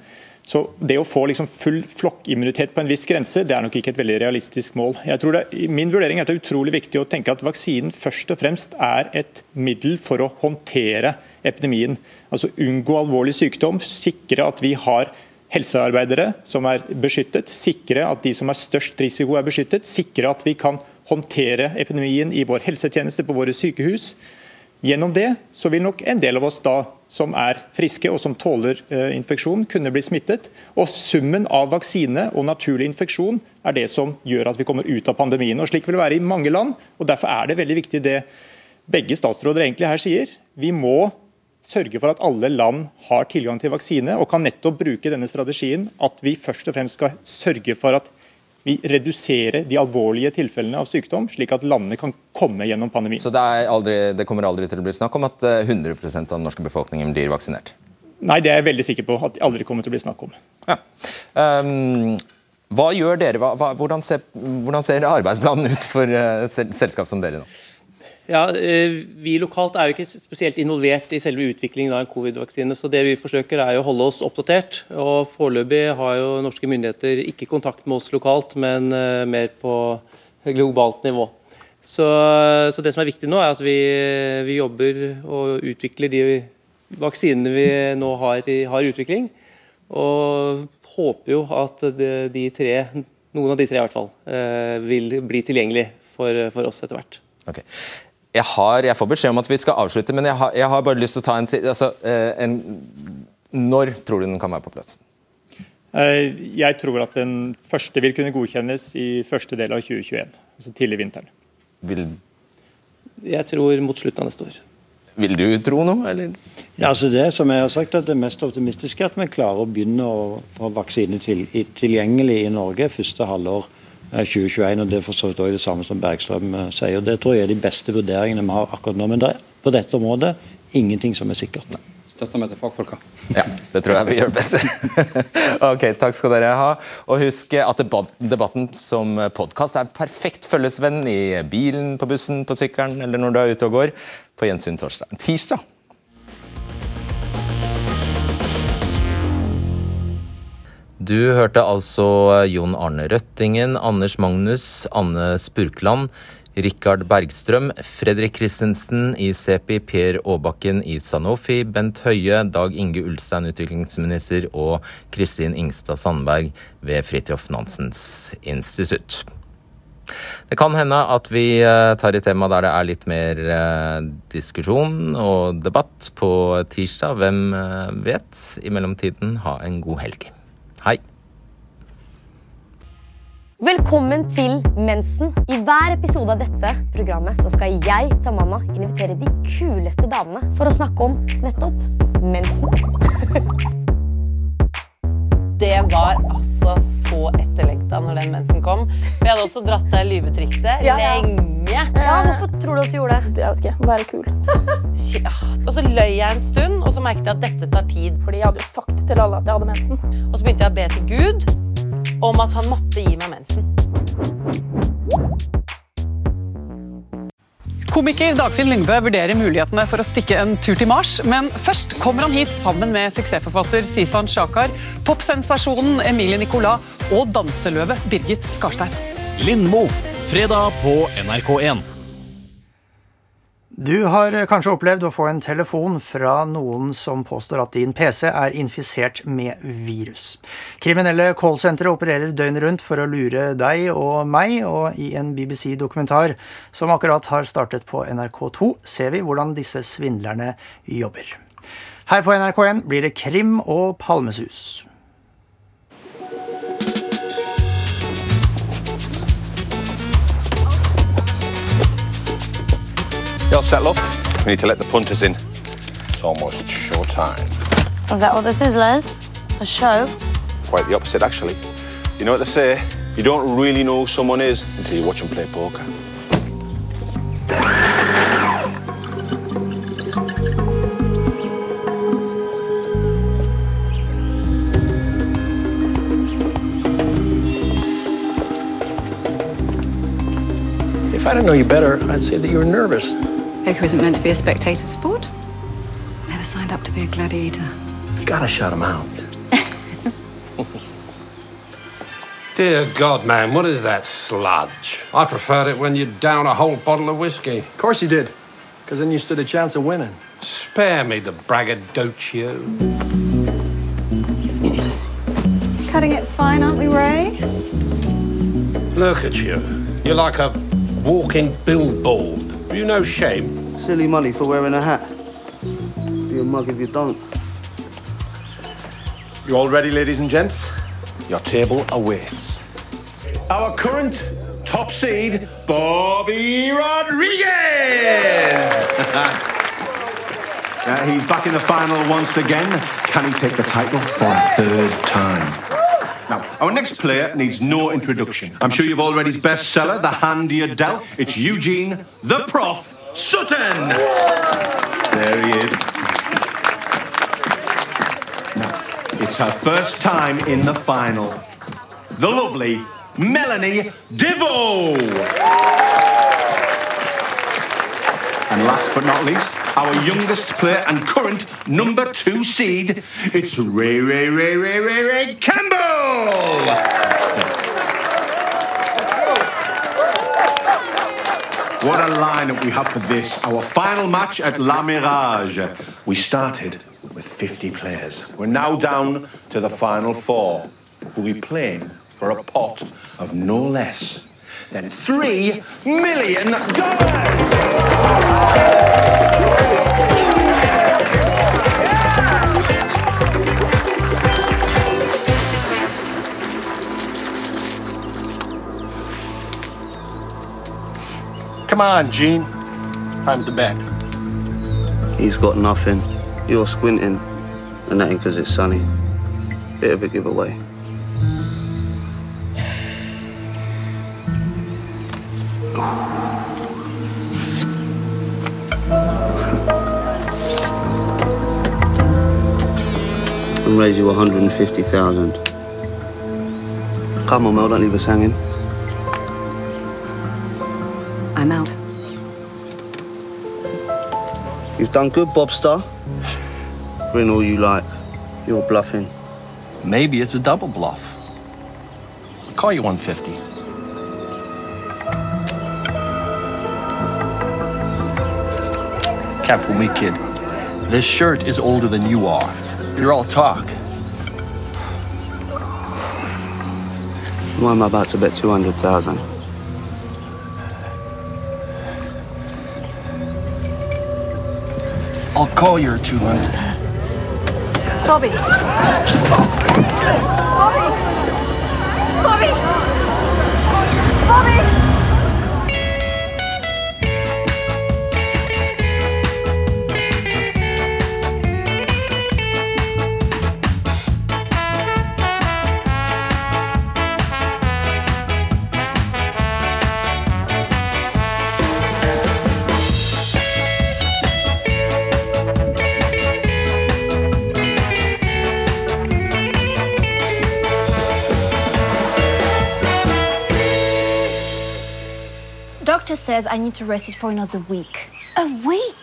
Så det å få liksom full flokkimmunitet på en viss grense, det er nok ikke et veldig realistisk mål. Jeg tror det, min vurdering er at det er utrolig viktig å tenke at vaksinen først og fremst er et middel for å håndtere epidemien. Altså unngå alvorlig sykdom, sikre at vi har helsearbeidere som er beskyttet, sikre at de som har størst risiko er beskyttet, sikre at vi kan håndtere epidemien i vår helsetjeneste på våre sykehus. Gjennom det så vil nok en del av oss da som er friske og som tåler eh, infeksjon, kunne bli smittet. Og Summen av vaksine og naturlig infeksjon er det som gjør at vi kommer ut av pandemien. Og Slik vil det være i mange land. og Derfor er det veldig viktig det begge statsråder egentlig her sier. Vi må sørge for at alle land har tilgang til vaksine, og kan nettopp bruke denne strategien at vi først og fremst skal sørge for at vi reduserer de alvorlige tilfellene av sykdom, slik at landene kan komme gjennom pandemien. Så det, aldri, det kommer aldri til å bli snakk om at 100 eh, av den norske befolkningen blir vaksinert? Nei, det er jeg veldig sikker på at det aldri kommer til å bli snakk om. Ja. Um, hva gjør dere? Hva, hvordan, ser, hvordan, ser, arbeidsplanen ut for uh, selskap som dere nå? Ja, eh, Vi lokalt er jo ikke spesielt involvert i selve utviklingen av en covid-vaksine. så Det vi forsøker er jo å holde oss oppdatert. og Foreløpig har jo norske myndigheter ikke kontakt med oss lokalt, men eh, mer på globalt nivå. Så, så Det som er viktig nå, er at vi, vi jobber og utvikler de vaksinene vi nå har i utvikling. Og håper jo at de, tre, noen av de tre i hvert fall, eh, vil bli tilgjengelig for, for oss etter hvert. Okay. Jeg, har, jeg, får beskjed om at vi skal avslutte, men jeg har, jeg har bare lyst til å ta en, altså, eh, en, Når tror du den kan være på plass? Eh, jeg tror at den første vil kunne godkjennes i første del av 2021. Altså tidlig vinteren. Vil... Jeg tror mot slutten av neste år. Vil du tro noe, eller? Ja, altså det som jeg har sagt at det mest optimistiske er at vi klarer å begynne å få vaksine til, tilgjengelig i Norge første halvår 2021. og Det er for så vidt også det samme som Bergstrøm eh, sier. og Det tror jeg er de beste vurderingene vi har akkurat nå. Men det er på dette området ingenting som er sikkert. Nei. Støtter meg til fagfolka. Ja, det tror jeg vi gjør best. ok, Takk skal dere ha. Og husk at debatten som podkast er perfekt følgesvenn i bilen, på bussen, på sykkelen eller når du er ute og går. På gjensyn torsdag. Tirsdag Du hørte altså Jon Arne Røttingen, Anders Magnus, Anne Spurkland, Rikard Bergstrøm, Fredrik Christensen i CEPI, Per Aabakken i Sanofi, Bent Høie, Dag Inge Ulstein, utviklingsminister, og Kristin Ingstad Sandberg ved Fridtjof Nansens institutt. Det kan hende at vi eh, tar et tema der det er litt mer eh, diskusjon og debatt på tirsdag. Hvem eh, vet? I mellomtiden, ha en god helg. Hei. Velkommen til Mensen. I hver episode av dette programmet så skal jeg, Tamanna, invitere de kuleste damene for å snakke om nettopp mensen. Det var altså så etterlengta når den mensen kom. Vi hadde også dratt det lyvetrikset ja, ja. lenge. Ja, Hvorfor tror du at du gjorde det? Jeg vet ikke, Være kul. og så løy jeg en stund, merket jeg at dette tar tid. Fordi jeg hadde jo sagt til alle at jeg hadde mensen. Og så begynte jeg å be til Gud om at han måtte gi meg mensen. Komiker Dagfinn Lyngbø vurderer mulighetene for å stikke en tur til Mars, men først kommer han hit sammen med suksessforfatter Sisan Shakar, popsensasjonen Emilie Nicolas og danseløve Birgit Skarstein. Lindmo, fredag på NRK1. Du har kanskje opplevd å få en telefon fra noen som påstår at din PC er infisert med virus. Kriminelle callsentre opererer døgnet rundt for å lure deg og meg, og i en BBC-dokumentar som akkurat har startet på NRK2, ser vi hvordan disse svindlerne jobber. Her på NRK1 blir det krim og palmesus. You're settle up. We need to let the punters in. It's almost show time. Is that what this is, Les? A show? Quite the opposite, actually. You know what they say? You don't really know who someone is until you watch them play poker. If I didn't know you better, I'd say that you were nervous. Poker isn't meant to be a spectator sport. Never signed up to be a gladiator. You gotta shut him out. Dear God, man, what is that sludge? I preferred it when you'd down a whole bottle of whiskey. Of course you did, because then you stood a chance of winning. Spare me the braggadocio. Cutting it fine, aren't we, Ray? Look at you. You're like a walking billboard. Have you no shame? Silly money for wearing a hat. Be a mug if you don't. You all ready, ladies and gents? Your table awaits. Our current top seed, Bobby Rodriguez! Uh, he's back in the final once again. Can he take the title for a third time? Now, our next player needs no introduction. I'm sure you've all read his bestseller, The Hand You Dealt. It's Eugene, the Prof, Sutton! There he is. Now, it's her first time in the final. The lovely Melanie DeVoe! And last but not least, our youngest player and current number two seed, it's Ray Ray Ray Ray Ray Ray Campbell! What a lineup we have for this, our final match at La Mirage. We started with 50 players. We're now down to the final four, who'll be playing for a pot of no less than $3 million! Come on, Gene. It's time to bet. He's got nothing. You're squinting. And that ain't because it's sunny. Bit of a giveaway. And raise you 150,000. Come on, Mel, don't leave us hanging. I'm out. You've done good, Bobster. Bring all you like. You're bluffing. Maybe it's a double bluff. I'll call you 150. Can't me, kid. This shirt is older than you are. You're all talk. Why am I about to bet 200,000? I'll call your 200. Bobby! Bobby! Bobby! Bobby! Says I need to rest it for another week. A week?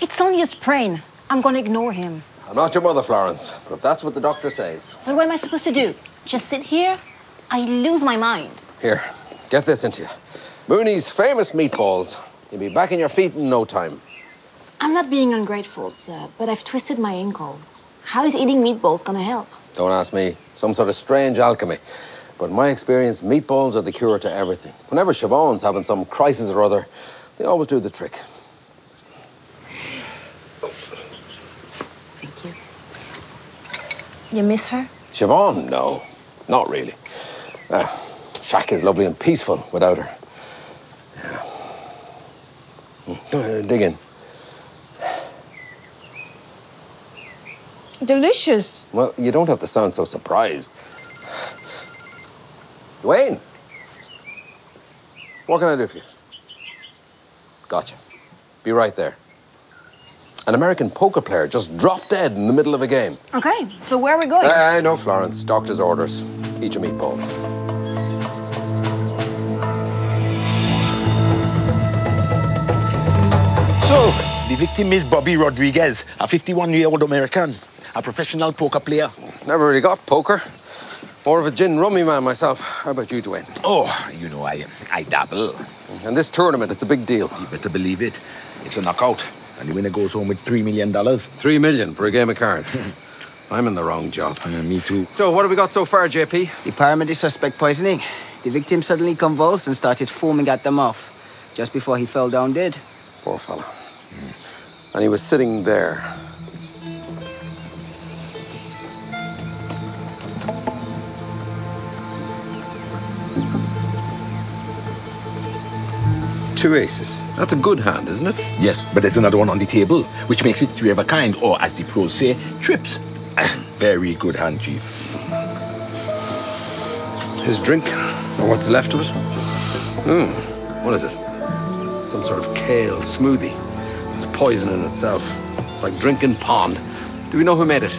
It's only a sprain. I'm gonna ignore him. I'm not your mother, Florence, but if that's what the doctor says. But what am I supposed to do? Just sit here? I lose my mind. Here, get this into you. Mooney's famous meatballs You'll be back on your feet in no time. I'm not being ungrateful, sir, but I've twisted my ankle. How is eating meatballs gonna help? Don't ask me. Some sort of strange alchemy. But in my experience, meatballs are the cure to everything. Whenever Siobhan's having some crisis or other, they always do the trick. Thank you You miss her? Siobhan? No, not really. Uh, Shack is lovely and peaceful without her. Yeah. Mm, ahead, dig in. Delicious. Well, you don't have to sound so surprised. Dwayne, what can I do for you? Gotcha. Be right there. An American poker player just dropped dead in the middle of a game. Okay, so where are we going? I know, Florence. Doctor's orders. Eat your meatballs. So, the victim is Bobby Rodriguez, a 51-year-old American, a professional poker player. Never really got poker. More of a gin rummy man myself. How about you, Dwayne? Oh, you know, I, I dabble. And this tournament, it's a big deal. You better believe it. It's a knockout, and the winner goes home with $3 million. Three million for a game of cards. I'm in the wrong job. me too. So, what have we got so far, JP? The paramedic suspect poisoning. The victim suddenly convulsed and started foaming at the mouth, just before he fell down dead. Poor fella. And he was sitting there. Two aces. That's a good hand, isn't it? Yes, but there's another one on the table, which makes it three of a kind, or as the pros say, trips. Very good hand, Chief. His drink, or what's left of it. Hmm. What is it? Some sort of kale smoothie. It's poison in itself. It's like drinking pond. Do we know who made it?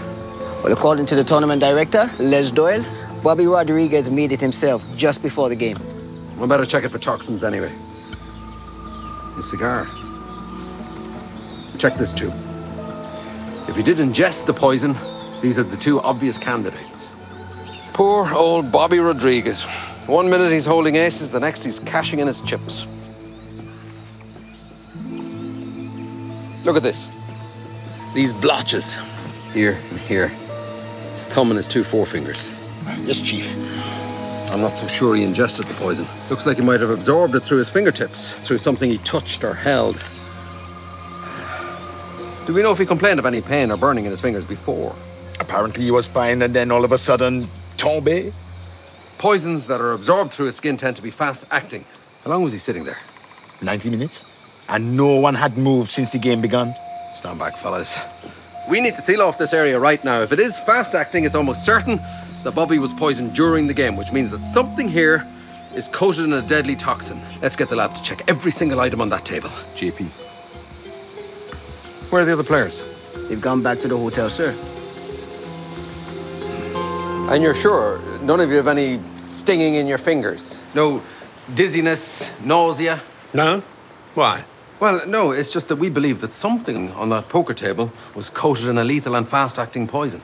Well, according to the tournament director, Les Doyle, Bobby Rodriguez made it himself just before the game. We better check it for toxins anyway. His cigar. Check this too. If he did ingest the poison, these are the two obvious candidates. Poor old Bobby Rodriguez. One minute he's holding aces, the next he's cashing in his chips. Look at this. These blotches. Here and here. His thumb and his two forefingers. Yes, Chief. I'm not so sure he ingested the poison. Looks like he might have absorbed it through his fingertips, through something he touched or held. Do we know if he complained of any pain or burning in his fingers before? Apparently he was fine, and then all of a sudden, tombe. Poisons that are absorbed through his skin tend to be fast acting. How long was he sitting there? 90 minutes. And no one had moved since the game began. Stand back, fellas. We need to seal off this area right now. If it is fast acting, it's almost certain that Bobby was poisoned during the game, which means that something here is coated in a deadly toxin. Let's get the lab to check every single item on that table. JP. Where are the other players? They've gone back to the hotel, sir. And you're sure none of you have any stinging in your fingers? No dizziness, nausea? No? Why? Well, no, it's just that we believe that something on that poker table was coated in a lethal and fast acting poison.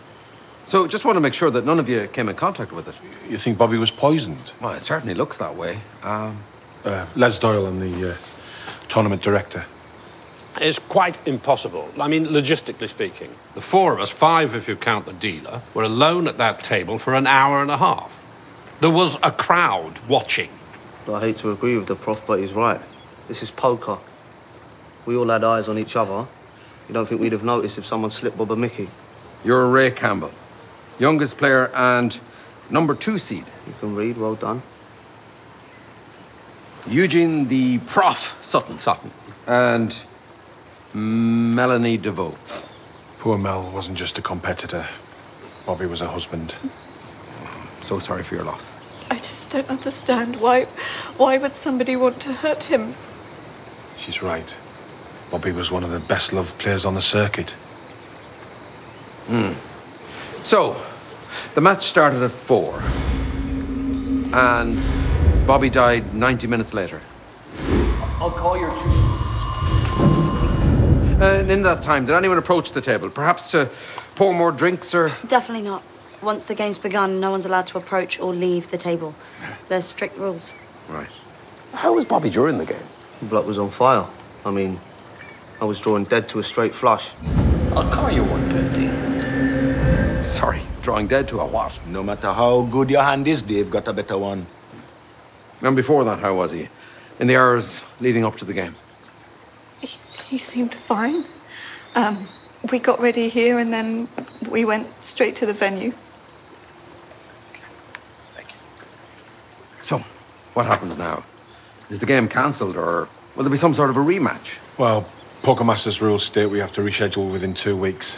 So just want to make sure that none of you came in contact with it. You think Bobby was poisoned? Well, it certainly looks that way. Um, Uh, Les Doyle and the uh, tournament director. It's quite impossible. I mean, logistically speaking. The four of us, five if you count the dealer, were alone at that table for an hour and a half. There was a crowd watching. I hate to agree with the prof, but he's right. This is poker. We all had eyes on each other. You don't think we'd have noticed if someone slipped Bob a Mickey? you're a Ray Campbell, youngest player and number two seed. You can read, well done. Eugene the Prof Sutton. Sutton. And Melanie DeVoe. Poor Mel wasn't just a competitor. Bobby was a husband. So sorry for your loss. I just don't understand why. Why would somebody want to hurt him? She's right. Bobby was one of the best loved players on the circuit. Hmm. So, the match started at four. And Bobby died 90 minutes later. I'll call your two. And in that time, did anyone approach the table? Perhaps to pour more drinks or. Definitely not. Once the game's begun, no one's allowed to approach or leave the table. There's strict rules. Right. How was Bobby during the game? The bloke was on fire. I mean, I was drawing dead to a straight flush. I'll call you 150. Sorry, drawing dead to a what? No matter how good your hand is, Dave got a better one. And before that, how was he? In the hours leading up to the game? He seemed fine. Um, we got ready here and then we went straight to the venue. So, what happens now? Is the game cancelled or will there be some sort of a rematch? Well, Poker Masters rules state we have to reschedule within two weeks.